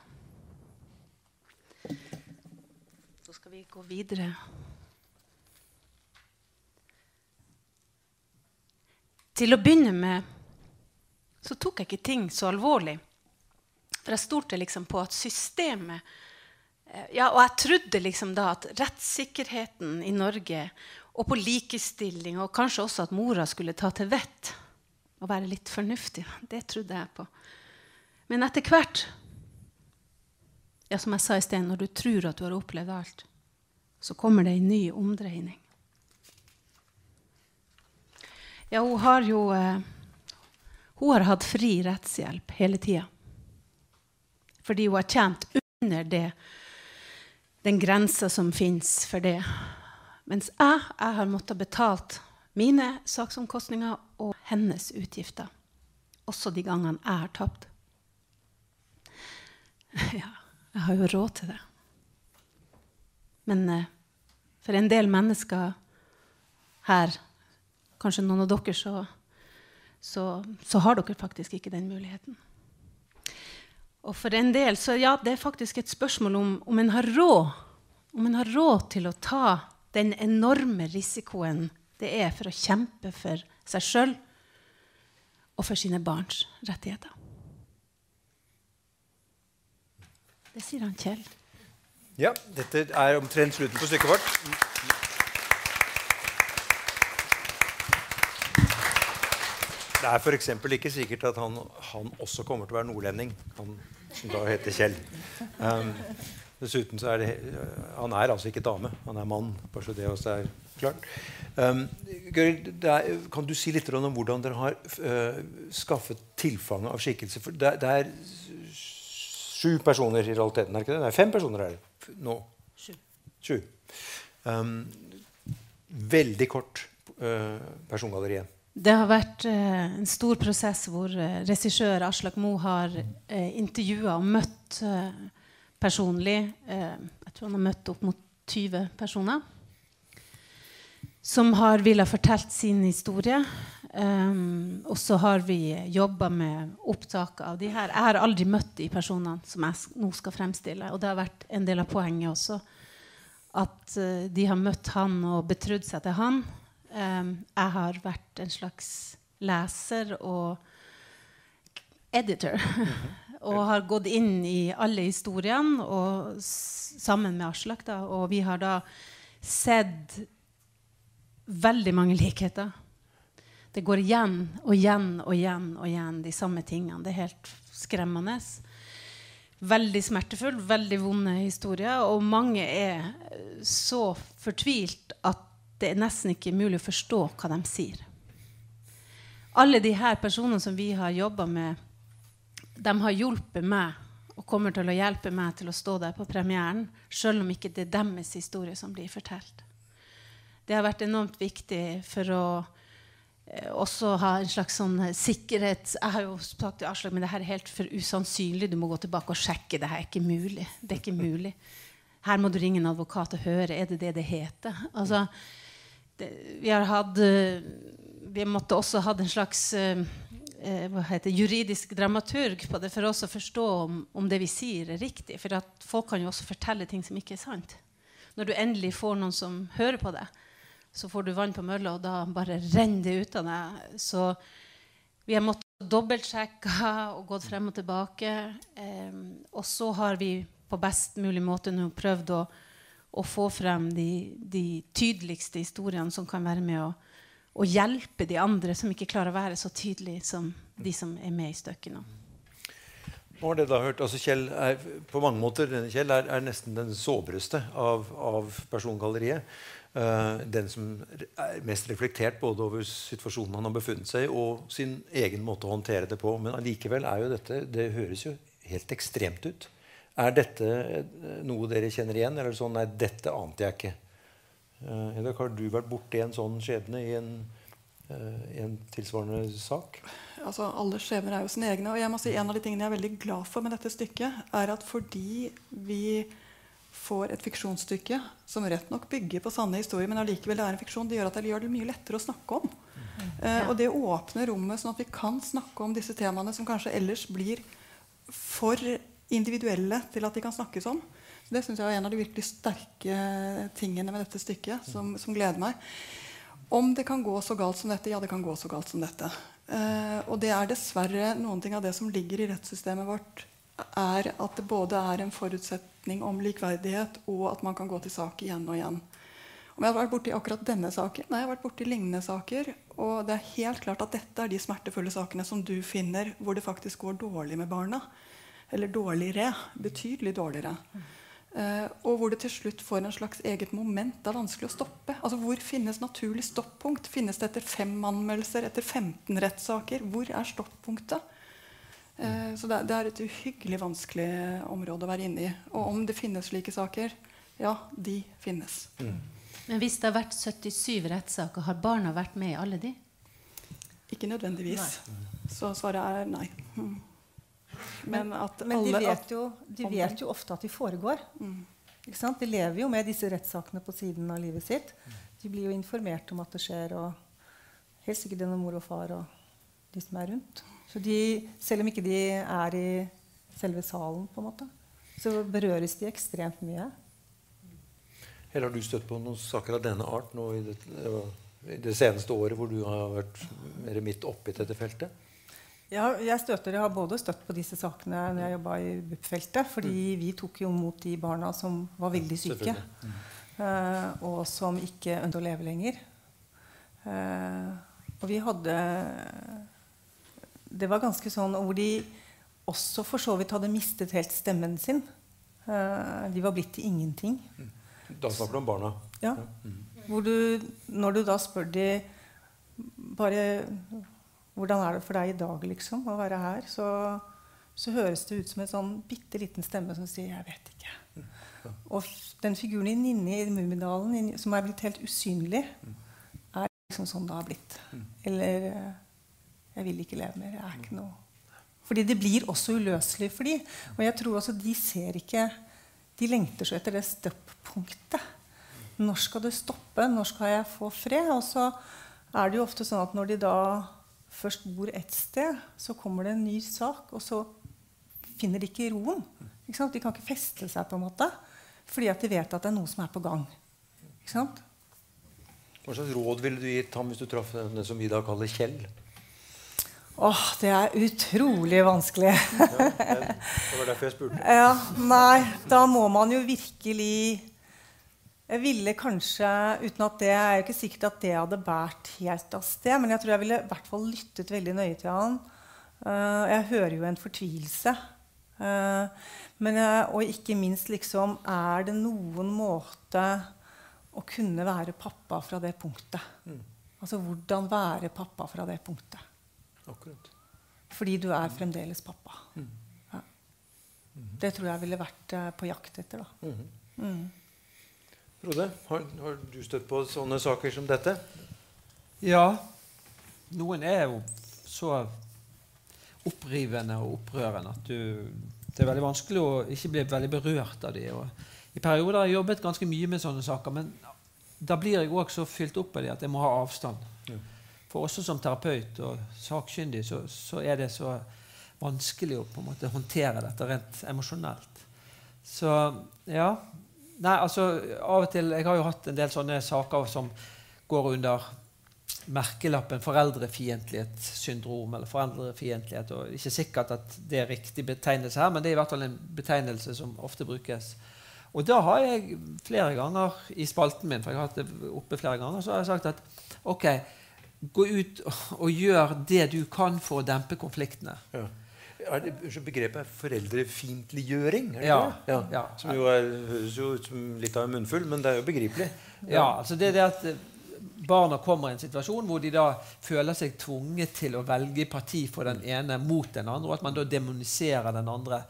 så skal vi gå videre. Til å begynne med så tok jeg ikke ting så alvorlig. For jeg stolte liksom på at systemet eh, ja, Og jeg trodde liksom da at rettssikkerheten i Norge og på likestilling, og kanskje også at mora skulle ta til vett og være litt fornuftig, det trodde jeg på. Men etter hvert, ja, som jeg sa i sted, når du tror at du har opplevd alt, så kommer det en ny omdreining. Ja, hun har jo eh, Hun har hatt fri rettshjelp hele tida fordi hun har tjent under det, den grensa som fins for det. Mens jeg, jeg har måttet betalt mine saksomkostninger og hennes utgifter. Også de gangene jeg har tapt. Ja, jeg har jo råd til det. Men eh, for en del mennesker her, kanskje noen av dere, så, så, så har dere faktisk ikke den muligheten. Og for en del så ja, det er faktisk et spørsmål om, om en har råd om en har råd til å ta den enorme risikoen det er for å kjempe for seg sjøl og for sine barns rettigheter. Det sier han Kjell. Ja, dette er omtrent slutten på stykket vårt. Det er f.eks. ikke sikkert at han, han, også kommer til å være nordlending, han som da heter Kjell. Um, dessuten så er det Han er altså ikke dame, han er mann. Bare så det også er klart. Um, Gøril, kan du si litt om hvordan dere har uh, skaffet tilfanget av skikkelser? For det, det, er sju personer i realiteten, er det ikke det? Nei, fem personer er det nå. Sju. sju. Um, veldig kort uh, persongalleri igjen. Det har vært eh, en stor prosess hvor eh, regissør Aslak Moe har eh, intervjua og møtt eh, personlig eh, Jeg tror han har møtt opp mot 20 personer. Som har villet fortelle sin historie. Um, og så har vi jobba med opptak av de her. Jeg har aldri møtt de personene som jeg nå skal fremstille. Og det har vært en del av poenget også. At uh, de har møtt han og betrodd seg til han. Um, jeg har vært en slags leser og editor. Mm -hmm. og har gått inn i alle historiene og sammen med Aslak. Da, og vi har da sett veldig mange likheter. Det går igjen og igjen og igjen og igjen de samme tingene. Det er helt skremmende. veldig smertefull, veldig vonde historier. Og mange er så fortvilt at det er nesten ikke mulig å forstå hva de sier. Alle de her personene som vi har jobba med, de har hjulpet meg og kommer til å hjelpe meg til å stå der på premieren, sjøl om ikke det er deres historie som blir fortalt. Det har vært enormt viktig for å eh, også ha en slags sånn sikkerhet Jeg har jo sagt til Aslak men det her er helt for usannsynlig. Du må gå tilbake og sjekke. Det her er ikke mulig. Det er ikke mulig. Her må du ringe en advokat og høre. Er det det det heter? Altså, vi har hatt Vi måtte også hatt en slags uh, hva heter, juridisk dramaturg på det for oss å forstå om, om, det vi sier, er riktig. For folk kan jo også fortelle ting som ikke er sant. Når du endelig får noen som hører på det, så får du vann på mølla, og da bare renner det ut av deg. Så vi har måttet dobbeltsjekke og gått frem og tilbake. Eh, og så har vi på best mulig måte nå prøvd å, å få frem de, de, tydeligste historiene som kan være med å, å, hjelpe de andre som ikke klarer å være så tydelige som de som er med i stykket nå. Nå har da hørt, altså Kjell er, på mange måter, Kjell er, er nesten den såbreste av, av persongalleriet. Uh, den som er mest reflektert både over situasjonen han har befunnet seg i, og sin egen måte å håndtere det på. Men allikevel er jo dette Det høres jo helt ekstremt ut. Er dette eh, noe dere kjenner igjen? Eller sånn Nei, dette ante jeg ikke. Uh, Edvard, har du vært borti en sånn skjebne i en, uh, i en tilsvarende sak? Altså, alle skjebner er jo sine egne. Og jeg må si en av de tingene jeg er veldig glad for med dette stykket, er at fordi vi får et fiksjonsstykke som rett nok bygger på sanne historier, men allikevel er en fiksjon, det gjør at det gjør det mye lettere å snakke om. Mm. Eh, og det åpner rommet sånn at vi kan snakke om disse temaene som kanskje ellers blir for individuelle til at de kan snakkes om. Det syns jeg er en av de virkelig sterke tingene med dette stykket, som, som, gleder meg. Om det kan gå så galt som dette? Ja, det kan gå så galt som dette. Eh, og det er dessverre noen ting av det som ligger i rettssystemet vårt er at det både er en forutsetning om likverdighet, og at man kan gå til sak igjen og igjen. Om jeg har vært borti akkurat denne saken? Nei, jeg har vært borti lignende saker. Og det er helt klart at dette er de smertefulle sakene som du finner hvor det faktisk går dårlig med barna. Eller dårligere. Betydelig dårligere. Uh, og hvor det til slutt får en slags eget moment. Det er vanskelig å stoppe. Altså, Hvor finnes naturlig stoppunkt? Finnes det etter fem anmeldelser? Etter 15 rettssaker? Hvor er stoppunktet? Uh, så det, det, er et uhyggelig vanskelig område å være inne i. Og om det finnes slike saker ja, de finnes. Mm. Men hvis det har vært 77 rettssaker, har barna vært med i alle de? Ikke nødvendigvis. Nei. Så svaret er nei. Mm. Men, Men de, vet jo, de vet jo, ofte at de foregår. Mm. De lever jo med disse rettssakene på siden av livet sitt. De blir jo informert om at det skjer, og helt sikkert gjennom mor og far og de som er rundt. Så de, selv om ikke de er i selve salen, på en måte, så berøres de ekstremt mye. Eller har du støtt på noen saker av denne art nå i det, i det seneste året, hvor du har vært mer midt oppi dette feltet? Ja, jeg, støtter, jeg har både støtt på disse sakene når jeg jobba i BUP-feltet. Fordi mm. vi tok jo mot de barna som var veldig syke. Mm. Uh, og som ikke ønsket å leve lenger. Uh, og vi hadde det var ganske sånn hvor de også for så vidt hadde mistet helt stemmen sin. Uh, de var blitt til ingenting. Da snakker du om barna? Ja. Hvor du, når du da spør de bare Hvordan er det for deg i dag liksom, å være her? Så, så høres det ut som en sånn bitte liten stemme som sier 'Jeg vet ikke'. Og den figuren i Ninni i Mummidalen som er blitt helt usynlig, er liksom sånn det har blitt. Eller eh, 'Jeg vil ikke leve mer. Jeg er ikke noe Fordi det blir også uløselig for dem. Og jeg tror også de ser ikke De lengter så etter det stoppunktet. Når skal det stoppe? Når skal jeg få fred? Og så er det jo ofte sånn at når de da først bor et sted, så kommer det en ny sak, og så finner de ikke roen. Ikke de kan ikke feste seg, på en måte, fordi at de vet at det er noe som er på gang. Hva slags råd ville du gitt ham hvis du traff denne som vi da kaller Kjell? Åh, det er utrolig vanskelig. ja, det var derfor jeg spurte. Ja, nei, da må man jo virkelig Jeg ville kanskje, uten at det er ikke sikkert at det hadde båret helt av sted, men jeg tror jeg ville i hvert fall lyttet veldig nøye til han. Uh, jeg hører jo en fortvilelse. Eh, men, eh, og ikke minst liksom Er det noen måte å kunne være pappa fra det punktet? Mm. Altså hvordan være pappa fra det punktet? Akkurat. Fordi du er fremdeles pappa. Mm. Ja. Det tror jeg ville vært eh, på jakt etter. da. Mhm. Frode, har, har du støtt på sånne saker som dette? Ja. Noen er jo så opprivende og opprørende at du, det er veldig vanskelig å ikke bli veldig berørt av dem. I perioder har jeg jobbet ganske mye med sånne saker, men da blir jeg òg så fylt opp av dem at jeg må ha avstand. Ja. For også som terapeut og sakkyndig så, så er det så vanskelig å på en måte håndtere dette rent emosjonelt. Så ja. Nei, altså av og til Jeg har jo hatt en del sånne saker som går under merkelappen foreldrefiendtlighetssyndrom eller foreldrefiendtlighet. og Ikke sikkert at det er riktig betegnelse her, men det er i hvert fall en betegnelse som ofte brukes. Og da har jeg flere ganger i spalten min for jeg har hatt det oppe flere ganger, så har jeg sagt at ok, gå ut og gjør det du kan for å dempe konfliktene. Ja. Er det, begrepet foreldrefiendtliggjøring? Ja, Ja. Ja. Som jo er, høres jo ut som litt av en munnfull, men det er jo begripelig. Ja, altså det er det at eh, barna kommer i en situasjon hvor de da føler seg tvunget til å velge parti for den ene mot den andre, og at man da demoniserer den andre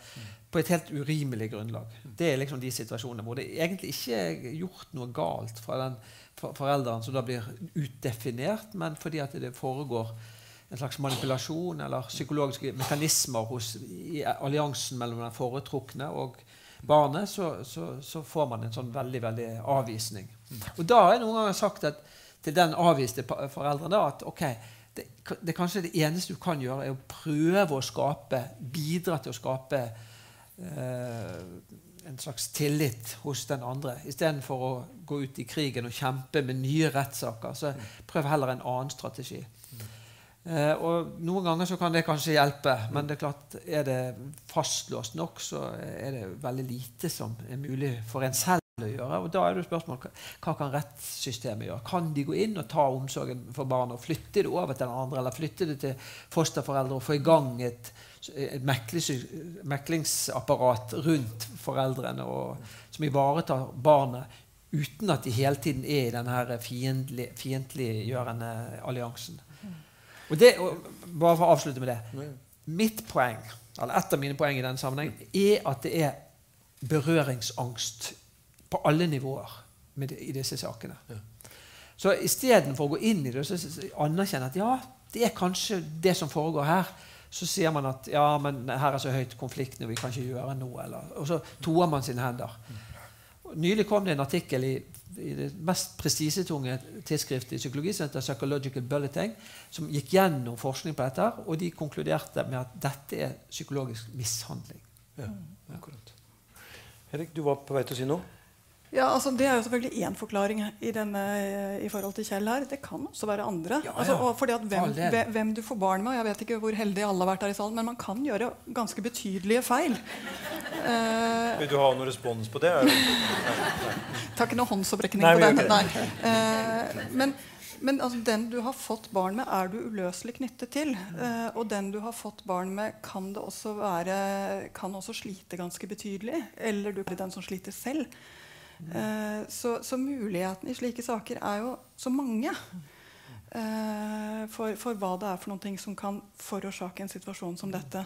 på et helt urimelig grunnlag. Det er liksom de situasjonene hvor det egentlig ikke er gjort noe galt fra den for- forelderen som da blir utdefinert, men fordi at det foregår en slags manipulasjon eller psykologiske mekanismer hos, i alliansen mellom den foretrukne og barnet, så, så, så får man en sånn veldig veldig avvisning. Og da har jeg noen ganger sagt at, til den avviste foreldrene forelderen at ok, det, det kanskje det eneste du kan gjøre, er å prøve å skape, bidra til å skape eh, en slags tillit hos den andre. Istedenfor å gå ut i krigen og kjempe med nye rettssaker, så prøv heller en annen strategi. Eh, og Noen ganger så kan det kanskje hjelpe, men det er klart, er det fastlåst nok, så er det veldig lite som er mulig for en selv å gjøre. Og da er det spørsmål hva, kan rettssystemet gjøre? Kan de gå inn og ta omsorgen for barnet og flytte det over til den andre, eller flytte det til fosterforeldre og få i gang et, et meklingsapparat rundt foreldrene og, som ivaretar barnet uten at de hele tiden er i denne fiendtlig, fiendtliggjørende alliansen. Og det, og bare for å avslutte med det Mitt poeng, eller et av mine poeng i denne sammenheng, er at det er berøringsangst på alle nivåer med det, i disse sakene. Så istedenfor å gå inn i det så- så anerkjenne at ja, det er kanskje det som foregår her, så sier man at ja, men her er så høyt konfliktnivå, vi kan ikke gjøre noe. Eller, og så toer man sine hender. Nylig kom det en artikkel i, i det mest prestisjetunge tidsskriftet i psykologi, Psychological Bulletin, som gikk gjennom forskning på dette, og de konkluderte med at dette er psykologisk mishandling. Ja, akkurat. Erik, du var på vei til å si noe? Ja, altså Det er jo selvfølgelig én forklaring i, denne, i forhold til Kjell her. Det kan også være andre. Ja, Altså, ja. og fordi at hvem, hvem- du får barn med Jeg vet ikke hvor heldige alle har vært her i salen, men man kan gjøre ganske betydelige feil. Uh, Vil du ha noen respons på det? Tar ikke noe håndsopprekning på den. Nei. Uh, men men altså, den du har fått barn med, er du uløselig knyttet til. Uh, og den du har fått barn med, kan, det også være, kan også slite ganske betydelig. Eller du blir den som sliter selv. Eh, så, så mulighetene i slike saker er jo så mange. eh, for, for hva det er for noen ting som kan forårsake en situasjon som dette.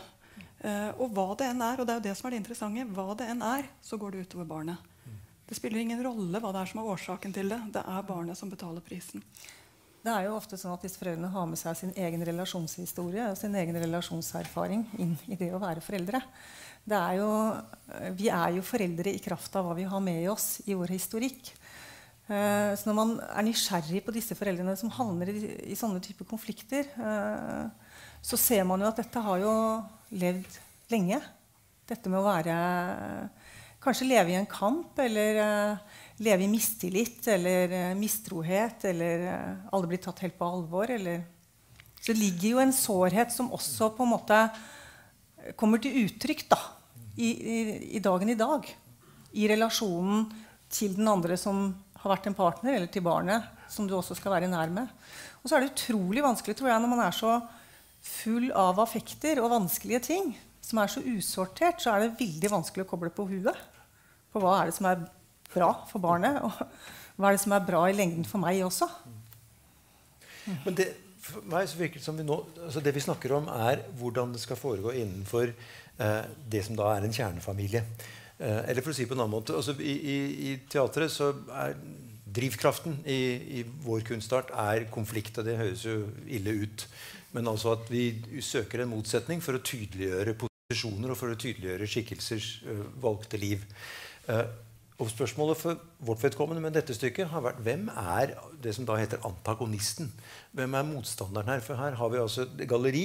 Eh, og hva det enn er, og det er jo det som er det interessante, hva det enn er, så går det utover barnet. Det spiller ingen rolle hva det er som er årsaken til det. Det er barnet som betaler prisen. Det er jo ofte sånn at Hvis foreldrene har med seg sin egen relasjonshistorie og sin egen relasjonserfaring inn i det å være foreldre er jo, Vi er jo foreldre i kraft av hva vi har med oss i vår historikk. Eh, så når man er nysgjerrig på disse foreldrene som havner i, i sånne typer konflikter, eh, så ser man jo at dette har jo levd lenge. Dette med å være Kanskje leve i en kamp, eller eh, leve i mistillit eller eh, mistrohet, eller aldri blir tatt helt på alvor, eller Så det ligger jo en sårhet som også på en måte kommer til uttrykk da, i, i, dagen i dag. I relasjonen til den andre som har vært en partner, eller til barnet, som du også skal være nær med. Og så er det utrolig vanskelig tror jeg, når man er så full av affekter og vanskelige ting, som er så usortert, så er det veldig vanskelig å koble på huet. På hva er det som er bra for barnet, og hva er det som er bra i lengden for meg også? Men det, for meg så virker det som vi nå, altså det vi snakker om, er hvordan det skal foregå innenfor det som da er en kjernefamilie. Eh, eller for å si på en annen måte altså I, i, i teatret så er drivkraften i, i, vår kunstart er konflikt. Og det høres jo ille ut. Men altså at vi søker en motsetning for å tydeliggjøre posisjoner og for å tydeliggjøre skikkelsers uh, valgte liv. Og spørsmålet for vårt vedkommende med dette stykket har vært hvem er det som da heter antagonisten? Hvem er motstanderen her? For her har vi altså et galleri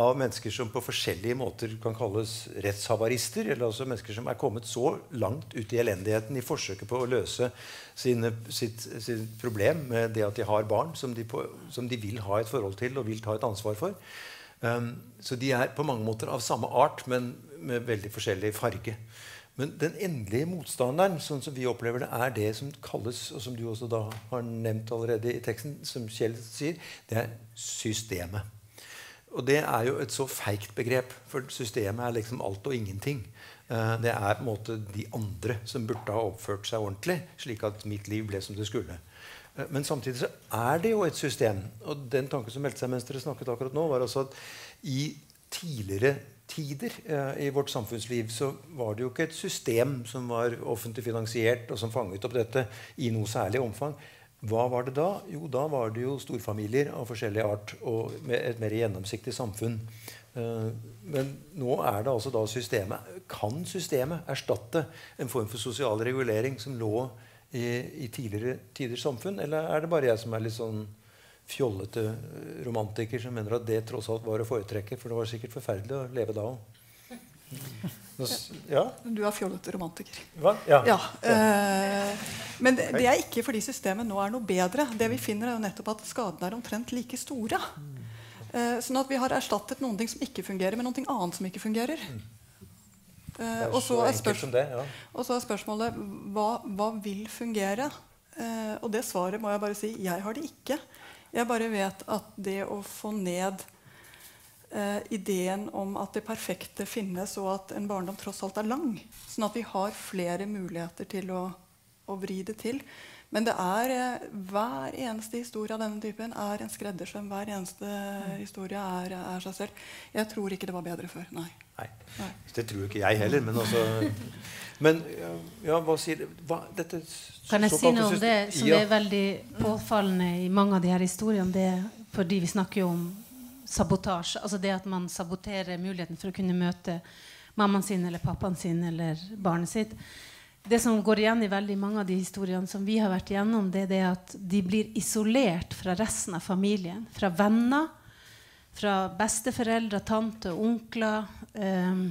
av mennesker som på forskjellige måter kan kalles rettshavarister. Eller altså mennesker som er kommet så langt ut i elendigheten i forsøket på å løse sine, sitt, sitt, problem med det at de har barn som de, på, som de, vil ha et forhold til og vil ta et ansvar for. Um, så de er på mange måter av samme art, men med veldig forskjellig farge. Men den endelige motstanderen sånn som vi opplever det, er det som kalles, og som du også da har nevnt allerede i teksten, som Kjell sier, det er systemet. Og det er jo et så feigt begrep, for systemet er liksom alt og ingenting. Eh, det er på en måte de andre som burde ha oppført seg ordentlig, slik at mitt liv ble som det skulle. Eh, men samtidig så er det jo et system. Og den tanken som meldte seg mens dere snakket akkurat nå, var altså at i tidligere tider eh, i vårt samfunnsliv så var det jo ikke et system som var offentlig finansiert, og som fanget opp dette i noe særlig omfang. Hva var det da? Jo, da var det jo storfamilier av forskjellig art og med et mer gjennomsiktig samfunn. Eh, men nå er det altså da systemet Kan systemet erstatte en form for sosial regulering som lå i, i tidligere tiders samfunn, eller er det bare jeg som er litt sånn fjollete romantiker som mener at det tross alt var å foretrekke. For det var sikkert forferdelig å leve da òg. Ja? Du er fjollete romantiker. Hva? Ja. ja. Eh, men det, det, er ikke fordi systemet nå er noe bedre. Det vi finner, er jo nettopp at skadene er omtrent like store. Eh, sånn at vi har erstattet noen ting som ikke fungerer, med noe annet som ikke fungerer. Eh, og, så er det, ja. og så er spørsmålet hva, hva vil fungere? Eh, og det svaret må jeg bare si jeg har det ikke. Jeg bare vet at det å få ned eh, ideen om at det perfekte finnes, og at en barndom tross alt er lang, sånn at vi har flere muligheter til å, å vri det til. Men det er, eh, hver eneste historie av denne typen er en skreddersøm. Hver eneste historie er, er, seg selv. Jeg tror ikke det var bedre før. Nei. Nei. Det tror ikke jeg heller. Men altså Men ja, hva sier hva, dette, Kan jeg si noe om det som ja. er veldig påfallende i mange av de her historiene? Det, fordi vi snakker jo om sabotasje. Altså det at man saboterer muligheten for å kunne møte mammaen sin eller pappaen sin eller barnet sitt. Det som går igjen i veldig mange av de historiene som vi har vært igjennom, det er det at de blir isolert fra resten av familien. Fra venner, fra besteforeldre, tante, onkler. Um,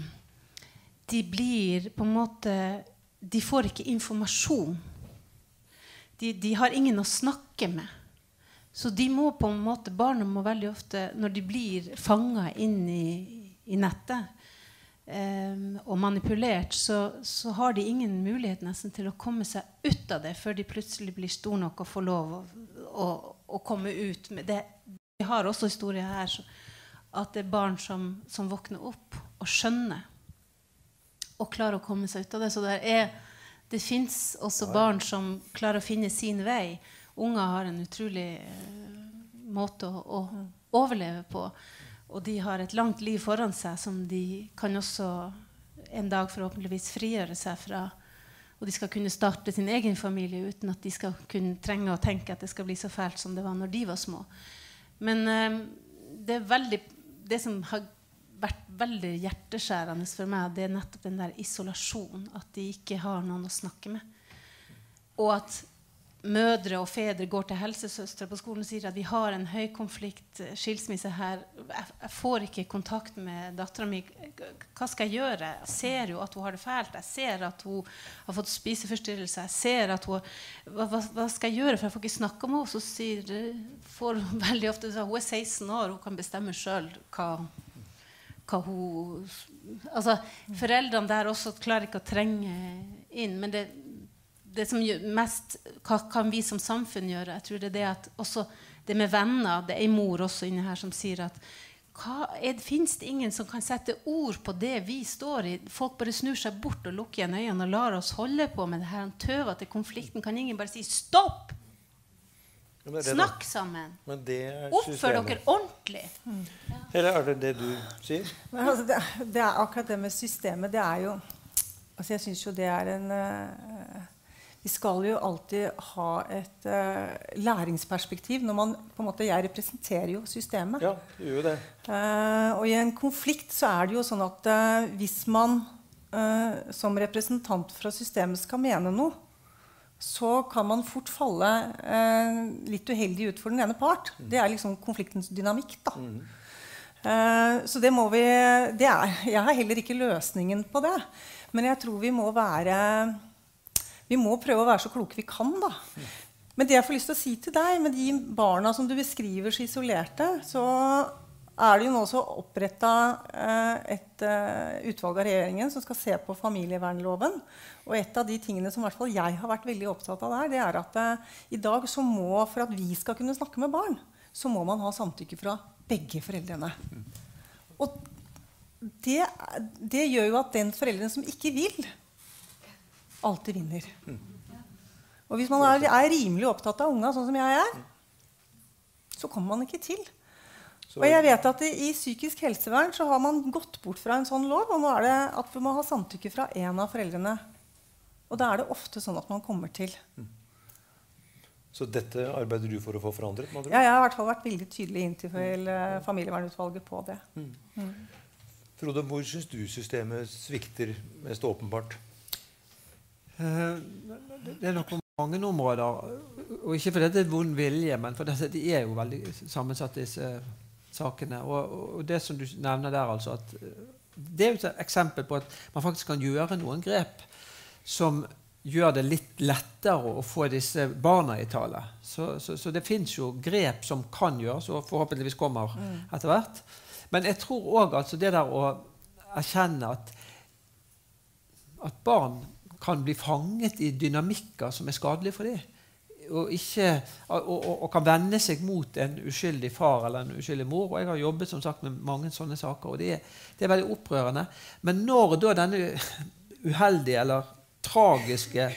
de blir på en måte De får ikke informasjon. De, de, har ingen å snakke med. Så de må på en måte, barna må veldig ofte, når de blir fanga inn i, i nettet um, og manipulert, så, så, har de ingen mulighet nesten til å komme seg ut av det før de plutselig blir store nok og får lov å, å, å komme ut. Med det. Vi har også historier her så, at det er barn som, som våkner opp og skjønner og klarer å komme seg ut av det. Så det, er, det fins også barn som klarer å finne sin vei. Unger har en utrolig uh, måte å, å, overleve på. Og de har et langt liv foran seg som de kan også en dag forhåpentligvis frigjøre seg fra. Og de skal kunne starte sin egen familie uten at de skal kunne trenge å tenke at det skal bli så fælt som det var når de var små. Men uh, det veldig det som har vært veldig hjerteskjærende for meg, det er nettopp den der isolasjonen. At de ikke har noen å snakke med. Og at mødre og fedre går til helsesøstre på skolen og sier at vi har en høykonflikt konflikt skilsmisse her. Jeg, får ikke kontakt med dattera mi. Hva skal jeg gjøre? Jeg ser jo at hun har det fælt. Jeg ser at hun har fått spiseforstyrrelse. Jeg ser at hun, hva, hva, skal jeg gjøre? For jeg får ikke snakke med henne. Så sier får veldig ofte Hun er 16 år, hun kan bestemme sjøl hva hva hun altså, Foreldrene der også klarer ikke å trenge inn. Men det, det som gjør mest Hva kan vi som samfunn gjøre? Jeg tror det er det at også det med venner Det er en mor også inne her som sier at Fins det ingen som kan sette ord på det vi står i? Folk bare snur seg bort og lukker igjen øynene og lar oss holde på med det her Han tøver til konflikten. Kan ingen bare si 'stopp'? Ja, Snakk sammen. Men det er Oppfør dere ordentlig. Eller er det det du sier? Men altså, det, det er akkurat det med systemet. Det er jo altså Jeg syns jo det er en uh, Vi skal jo alltid ha et uh, læringsperspektiv når man på en måte, Jeg representerer jo systemet. Ja, du gjør det. Uh, og i en konflikt så er det jo sånn at hvis man som representant fra systemet skal mene noe, så kan man fort falle eh, litt uheldig ut for den ene part. Det er liksom konfliktens dynamikk. da. Eh, så det må vi det er, Jeg har heller ikke løsningen på det. Men jeg tror vi må være Vi må prøve å være så kloke vi kan, da. Men det jeg får lyst til å si til deg, med de barna som du beskriver så isolerte, så er det jo nå også oppretta eh, et eh, utvalg av regjeringen som skal se på familievernloven. Og et av de tingene som jeg har vært veldig opptatt av der, det er at eh, i dag så må, for at vi skal kunne snakke med barn, så må man ha samtykke fra begge foreldrene. Og det, det gjør jo at den forelderen som ikke vil, alltid vinner. Og hvis man er, er rimelig opptatt av unga, sånn som jeg er, så kommer man ikke til. Så- Og jeg vet at i, i psykisk helsevern så har man gått bort fra en sånn lov, og nå er det at vi må ha samtykke fra én av foreldrene. Og da er det ofte sånn at man kommer til. Så dette arbeider du for å få forandret? Madre? Ja, jeg har i hvert fall vært veldig tydelig inn til eh, familievernutvalget på det. Frode, hvor syns du systemet svikter mest åpenbart? Eh, Det er nok på mange områder. Og ikke fordi det er vond vilje, men fordi de er jo veldig sammensatt, disse sakene. Og, og det som du nevner der, altså at eh, Det er jo et eksempel på at man faktisk kan gjøre noen grep som gjør det litt lettere å få disse barna i tale. Så, så, så det fins jo grep som kan gjøres, og forhåpentligvis kommer etter hvert. Men jeg tror òg altså det der å erkjenne at, at barn kan bli fanget i dynamikker som er skadelige for dem. Og, ikke, og, og, kan vende seg mot en uskyldig far eller en uskyldig mor. Og jeg har jobbet som sagt med mange sånne saker, og det er, det er veldig opprørende. Men når da denne uheldige eller tragiske,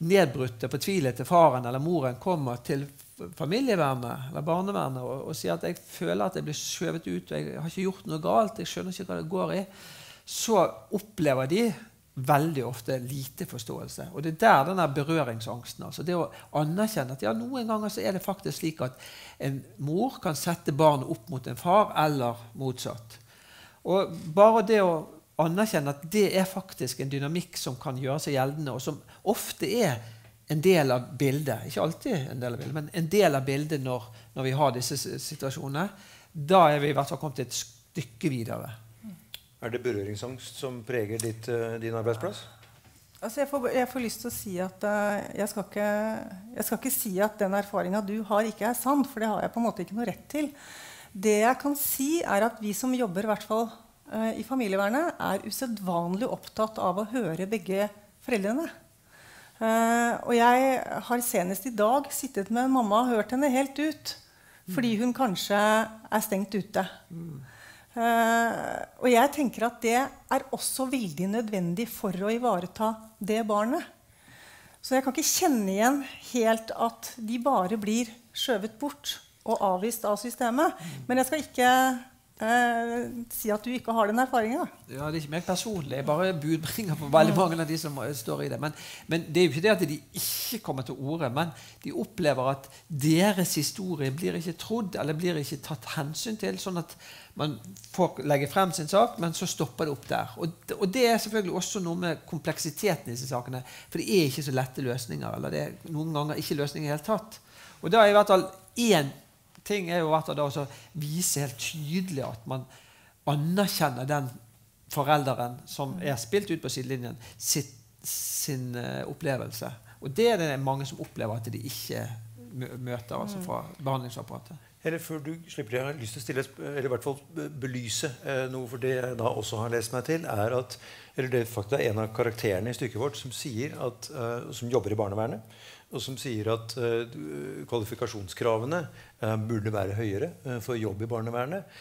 nedbrutte, fortvilte faren eller moren kommer til familievernet eller barnevernet og, og sier at jeg føler at jeg blir skjøvet ut, og jeg har ikke gjort noe galt, jeg skjønner ikke hva det går i, så opplever de veldig ofte lite forståelse. Og det er der den der berøringsangsten altså Det å anerkjenne at ja, noen ganger så er det faktisk slik at en mor kan sette barnet opp mot en far, eller motsatt. Og bare det å anerkjenne at det er faktisk en dynamikk som kan gjøre seg gjeldende, og som ofte er en del av bildet. Ikke alltid en del av bildet, men en del av bildet når, når vi har disse situasjonene. Da er vi i hvert fall kommet et stykke videre. Er det berøringsangst som preger ditt, eh, din arbeidsplass? Altså jeg, får, jeg får lyst til å si at eh, jeg, skal ikke, jeg skal ikke si at den erfaringa du har, ikke er sann, for det har jeg på en måte ikke noe rett til. Det jeg kan si, er at vi som jobber i hvert fall eh, i familievernet, er usedvanlig opptatt av å høre begge foreldrene. Og jeg har senest i dag sittet med en mamma og hørt henne helt ut. Fordi hun kanskje er stengt ute. Eh, og jeg tenker at det er også veldig nødvendig for å ivareta det barnet. Så jeg kan ikke kjenne igjen helt at de bare blir skjøvet bort og avvist av systemet. Men jeg skal ikke eh, si at du ikke har den erfaringa. Ja, Det er ikke meg personlig. Jeg bare budbringer for veldig mange av de som eh, står i det. Men, men det er jo ikke det at de ikke kommer til orde, men de opplever at deres historie blir ikke trodd eller blir ikke tatt hensyn til. sånn at man får legge frem sin sak, men så stopper det opp der. Og, og det er selvfølgelig også noe med kompleksiteten i disse sakene. For det er ikke så lette løsninger. Eller det er noen ganger ikke løsninger i hele tatt. Og da er i hvert fall én ting er jo at det også å vise helt tydelig at man anerkjenner den forelderen som er spilt ut på sidelinjen, sitt, sin eh, opplevelse. Og det er det mange som opplever at de ikke møter altså fra behandlingsapparatet. Eller før du slipper, jeg har lyst til å stille, eller i hvert fall belyse eh, noe. For det jeg da også har lest meg til, er at eller det er faktisk en av karakterene i stykket vårt som sier at, eh, som jobber i barnevernet, og som sier at eh, kvalifikasjonskravene eh, burde være høyere eh, for jobb i barnevernet.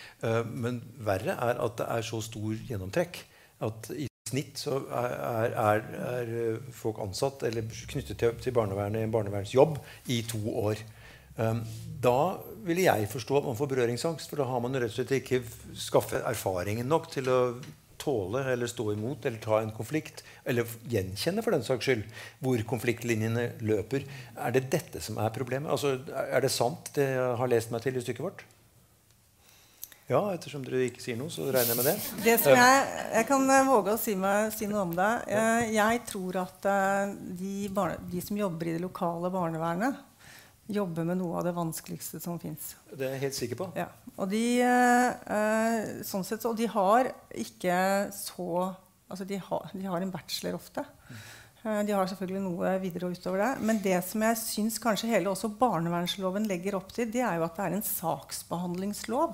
Men verre er at det er så stor gjennomtrekk at i snitt så er, er, er, folk ansatt eller knyttet til, til barnevernet i en barnevernsjobb i to år. Da ville jeg forstå at man får berøringsangst, for da har man rett og slett ikke skaffet erfaringen nok til å tåle eller stå imot eller ta en konflikt, eller gjenkjenne for den saks skyld hvor konfliktlinjene løper. Er det dette som er problemet? Altså, er det sant, det jeg har lest meg til i stykket vårt? Ja, ettersom dere ikke sier noe, så regner jeg med det. Det som jeg, jeg kan eh, våge å si, meg, si noe om det. Eh, Jeg tror at eh, de, barne, de som jobber i det lokale barnevernet, jobber med noe av det vanskeligste som fins. Det er jeg helt sikker på. Ja. Og de, eh, sånn sett, og de har ikke så Altså de har, de har en bachelor ofte. Mm. De har selvfølgelig noe videre og utover det. Men det som jeg syns kanskje hele også barnevernsloven legger opp til, det er jo at det er en saksbehandlingslov.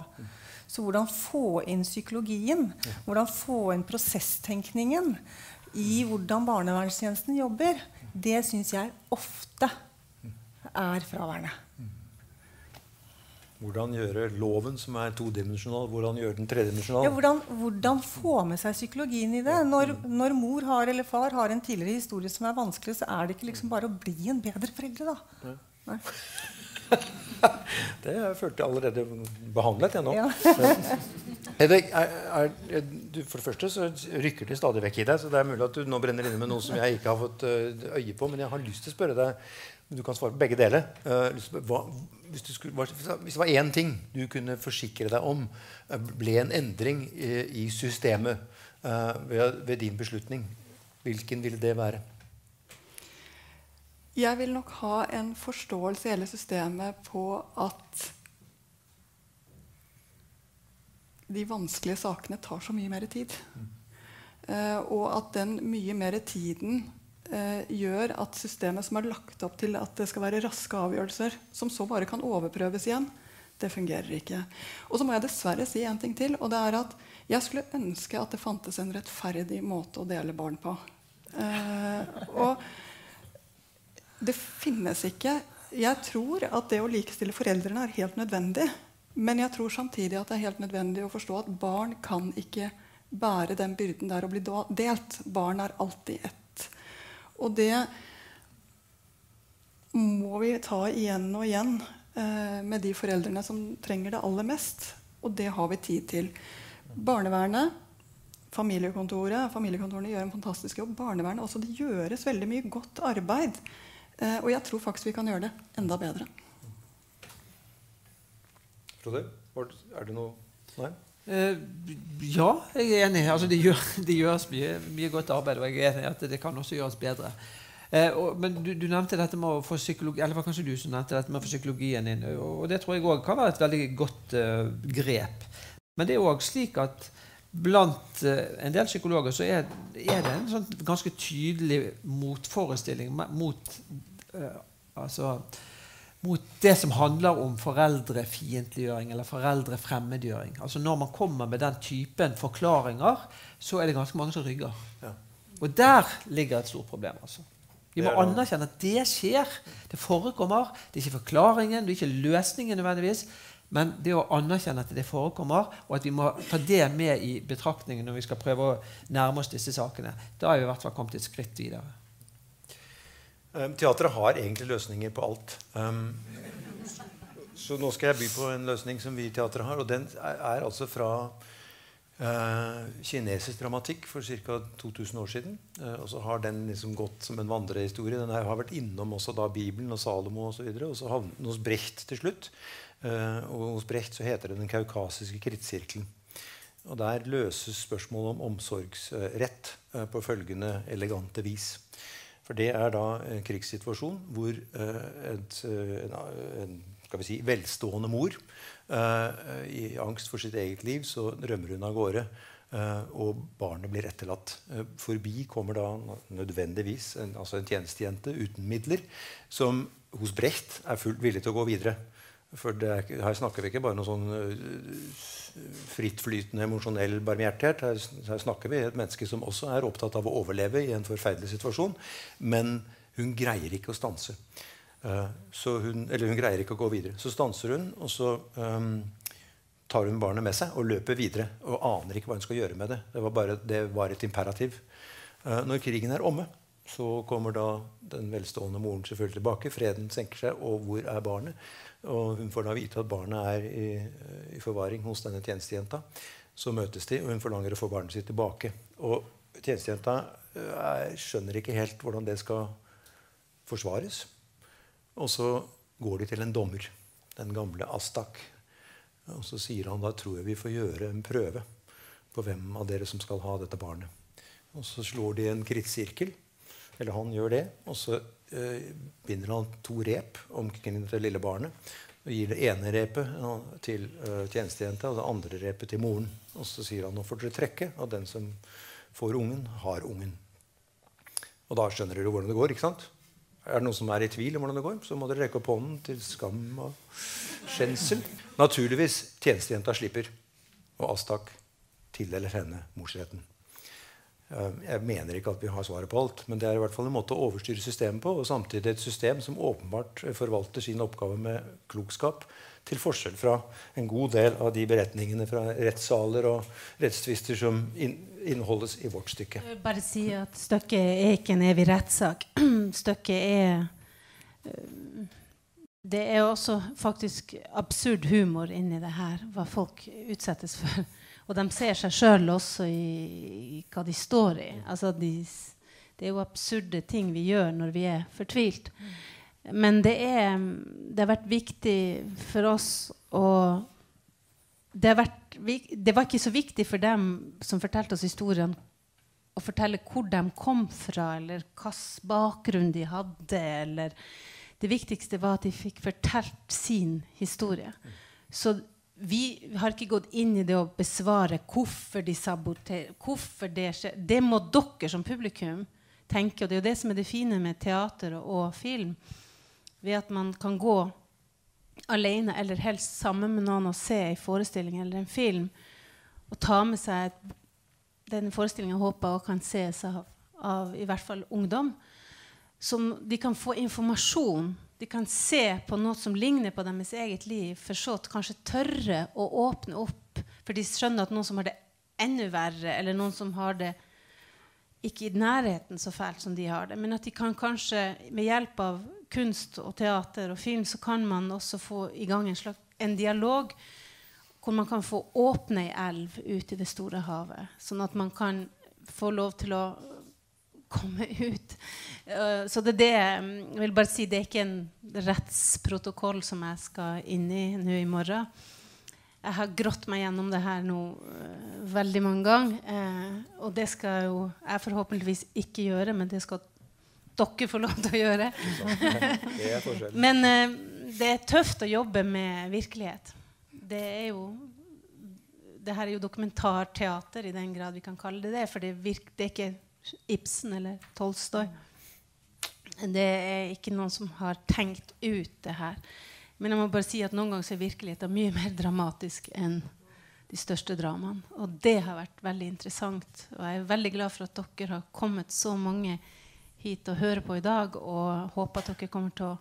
Så hvordan få inn psykologien, hvordan få inn prosesstenkningen i hvordan barnevernstjenesten jobber, det syns jeg ofte er fraværende. Hvordan gjøre loven, som er todimensjonal, hvordan gjøre den tredimensjonal? Ja, hvordan, hvordan få med seg psykologien i det? Når, når mor har eller far har en tidligere historie som er vanskelig, så er det ikke liksom bare å bli en bedre foreldre, da. Nei. Det har jeg følt allerede behandlet, jeg nå. Ja. Er, er, du, for det første så rykker det stadig vekk i deg, så det er mulig at du nå brenner inne med noe som jeg ikke har fått øh, øye på. Men jeg har lyst til å spørre deg Du kan svare på begge deler. Spørre, hva, hvis, du skulle, hvis det var én ting du kunne forsikre deg om øh, ble en endring i, systemet øh, ved, ved din beslutning, hvilken ville det være? Jeg vil nok ha en forståelse i hele systemet på at de vanskelige sakene tar så mye mer tid. Eh, og at den mye mer tiden eh, gjør at systemet som er lagt opp til at det skal være raske avgjørelser, som så bare kan overprøves igjen, det fungerer ikke. Og så må jeg dessverre si en ting til, og det er at jeg skulle ønske at det fantes en rettferdig måte å dele barn på. Eh, og det finnes ikke. Jeg tror at det å likestille foreldrene er helt nødvendig. Men jeg tror samtidig at det er helt nødvendig å forstå at barn kan ikke bære den byrden der å bli delt. Barn er alltid ett. Og det må vi ta igjen og igjen eh, med de foreldrene som trenger det aller mest. Og det har vi tid til. Barnevernet, familiekontoret, familiekontorene gjør en fantastisk jobb. Barnevernet også. Det gjøres veldig mye godt arbeid. Eh, og jeg tror faktisk vi kan gjøre det enda bedre. Frode, er det noe Nei? Eh, ja, jeg er enig. Altså, det, gjør, det gjøres mye, mye godt arbeid, og jeg er enig i at det kan også gjøres bedre. Eh, og, men du, du nevnte dette med å få psykologi, eller kanskje du som nevnte dette med psykologien inn. Og, og det tror jeg òg kan være et veldig godt uh, grep. Men det er òg slik at blant en del psykologer så er, er det en sånn ganske tydelig motforestilling mot uh, altså, mot det som handler om foreldrefiendtliggjøring eller foreldrefremmedgjøring. Altså Når man kommer med den typen forklaringer, så er det ganske mange som rygger. Ja. Og der ligger et stort problem. altså. Vi må er anerkjenne at det skjer. Det forekommer. Det er ikke forklaringen, det er ikke løsningen nødvendigvis. Men det å anerkjenne at det forekommer, og at vi må ta det med i betraktningen når vi skal prøve å nærme oss disse sakene, da er vi i hvert fall kommet et skritt videre. Um, teatret har egentlig løsninger på alt. Um, så nå skal jeg by på en løsning som vi i teatret har. Og den er, altså fra uh, kinesisk dramatikk for ca. 2000 år siden. Uh, og så har den liksom gått som en vandrehistorie. Den har vært innom også da Bibelen og Salomo osv. Og, så og så havnet den hos Brecht til slutt. Uh, og hos Brecht så heter det Den kaukasiske krittsirkelen. Og der løses spørsmålet om omsorgsrett på følgende elegante vis. For det er da en krigssituasjon hvor eh, et, eh, en, en skal vi si, velstående mor eh, i angst for sitt eget liv så rømmer hun av gårde. eh, og barnet blir etterlatt. Eh, forbi kommer da nødvendigvis en, altså en tjenestejente uten midler som hos Brecht er fullt villig til å gå videre. For er, her snakker vi ikke bare noe sånn frittflytende emosjonell barmhjertighet. Her, her, snakker vi et menneske som også er opptatt av å overleve i en forferdelig situasjon. Men hun greier ikke å stanse. Uh, hun, eller hun greier ikke å gå videre. Så stanser hun, og så um, tar hun barnet med seg og løper videre. Og aner ikke hva hun skal gjøre med det. Det var, bare, det var et imperativ. Uh, når krigen er omme, så kommer da den velstående moren selvfølgelig tilbake. Freden senker seg, og hvor er barnet? Og hun får da vite at barnet er i, i forvaring hos denne tjenestejenta. Så møtes de, og hun forlanger å få barnet sitt tilbake. Og tjenestejenta eh, skjønner ikke helt hvordan det skal forsvares. Og så går de til en dommer, den gamle Astak. Og så sier han da tror jeg vi får gjøre en prøve på hvem av dere som skal ha dette barnet. Og så slår de en krittsirkel. Eller han gjør det. Og så eh, binder han to rep omkring det lille barnet. Og gir det ene repet ja, til uh, tjenestejenta og det andre repet til moren. Og så sier han nå får dere trekke, og den som får ungen, har ungen. Og da skjønner dere hvordan det går. ikke sant? Er det noen som er i tvil om hvordan det går, så må dere rekke opp hånden til skam og skjensel. Naturligvis tjenestejenta slipper, og Astak tildeler henne morsretten. Jeg mener ikke at vi har svaret på alt, men det er i hvert fall en måte å overstyre systemet på. Og samtidig et system som åpenbart forvalter sin oppgave med klokskap. Til forskjell fra en god del av de beretningene fra rettssaler og rettstvister som inneholdes i vårt stykke. Jeg vil bare si at Stykket er ikke en evig rettssak. Stykket er eh, Det er også faktisk absurd humor inni det her, hva folk utsettes for. Og de ser seg sjøl også i, i, hva de står i. Altså de, det er jo absurde ting vi gjør når vi er fortvilt. Men det, er, det har vært viktig for oss å det, vært, det, var ikke så viktig for dem som fortalte oss historien, å fortelle hvor de kom fra, eller hvilken bakgrunn de hadde. Eller det viktigste var at de fikk fortalt sin historie. Så vi har ikke gått inn i det å besvare hvorfor de saboterer. hvorfor Det skjer. Det må dere som publikum tenke. Og det er jo det som er det fine med teater og, film. Ved at man kan gå alene eller helst sammen med noen og se en forestilling eller en film. Og ta med seg den forestillingen håper og kan ses av, av i hvert fall ungdom. Som de kan få informasjon de kan se på noe som ligner på deres eget liv, for så kanskje tørre å åpne opp. For de skjønner at noen som har det enda verre, eller noen som har det ikke i nærheten så fælt som de har det, men at de kan kanskje med hjelp av kunst og teater og film så kan man også få i gang en, slags, en dialog hvor man kan få åpne ei elv ut i det store havet. Sånn at man kan få lov til å komme ut. Uh, så det er det Jeg vil bare si det er ikke en rettsprotokoll som jeg skal inn i nå i morgen. Jeg har grått meg gjennom det her nå uh, veldig mange ganger. Uh, og det skal jo jeg forhåpentligvis ikke gjøre, men det skal dere få lov til å gjøre. men det er tøft å jobbe med virkelighet. Det er jo det her er jo dokumentarteater i den grad vi kan kalle det det. For det, virk, det er ikke Ibsen eller Tolstoy. Det er ikke noen som har tenkt ut det her. Men jeg må bare si at noen ganger er virkeligheten mye mer dramatisk enn de største dramaene. Og det har vært veldig interessant. Og jeg er veldig glad for at dere har kommet så mange hit og hører på i dag. Og håper at dere kommer til å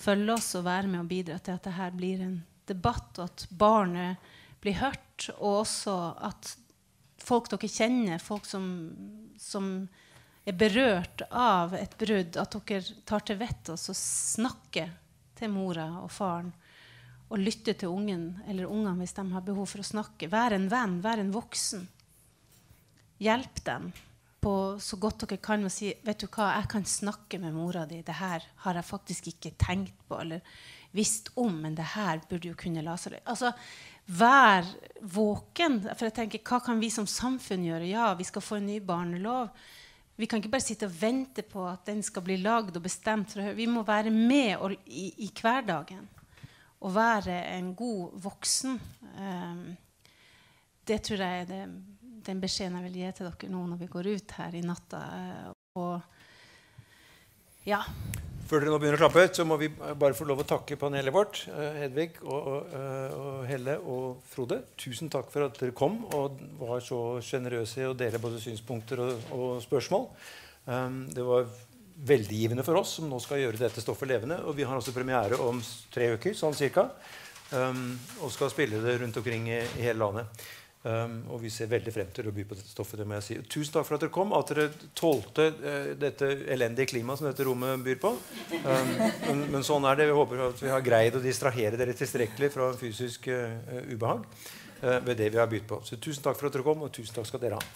følge oss og være med og bidra til at dette blir en debatt, og at barnet blir hørt, og også at folk dere kjenner, folk som, som er berørt av et brudd, at dere tar til vettet og snakker til mora og faren. Og lytter til ungen eller ungene hvis de har behov for å snakke. Vær en venn, vær en voksen. Hjelp dem på så godt dere kan og si vet du hva, jeg kan snakke med mora di. Det her har jeg faktisk ikke tenkt på eller visst om, men det her burde jo kunne la seg altså, Vær våken. For jeg tenker, Hva kan vi som samfunn gjøre? Ja, vi skal få en ny barnelov. Vi kan ikke bare sitte og vente på at den skal bli lagd og bestemt. Vi må være med og, i, i, hverdagen og være en god voksen. Um, det tror jeg er det, den beskjeden jeg vil gi til dere nå når vi går ut her i natta. Og ja, Før dere nå begynner å klappe, så må vi bare få lov å takke panelet vårt. eh, Hedvig og, og, eh, og Helle og Frode. Tusen takk for at dere kom og var så sjenerøse i å dele både synspunkter og, og spørsmål. Um, det var veldig givende for oss som nå skal gjøre dette stoffet levende. Og vi har også premiere om tre uker, sånn cirka. Um, og skal spille det rundt omkring i, i hele landet. Um, og vi ser veldig frem til å by på dette stoffet. det må jeg si. Tusen takk for at dere kom, at dere tålte uh, dette elendige klimaet som dette rommet byr på. Um, men, men sånn er det. Vi håper at vi har greid å distrahere dere tilstrekkelig fra fysisk uh, ubehag uh, ved det vi har bydd på. Så tusen takk for at dere kom, og tusen takk skal dere ha.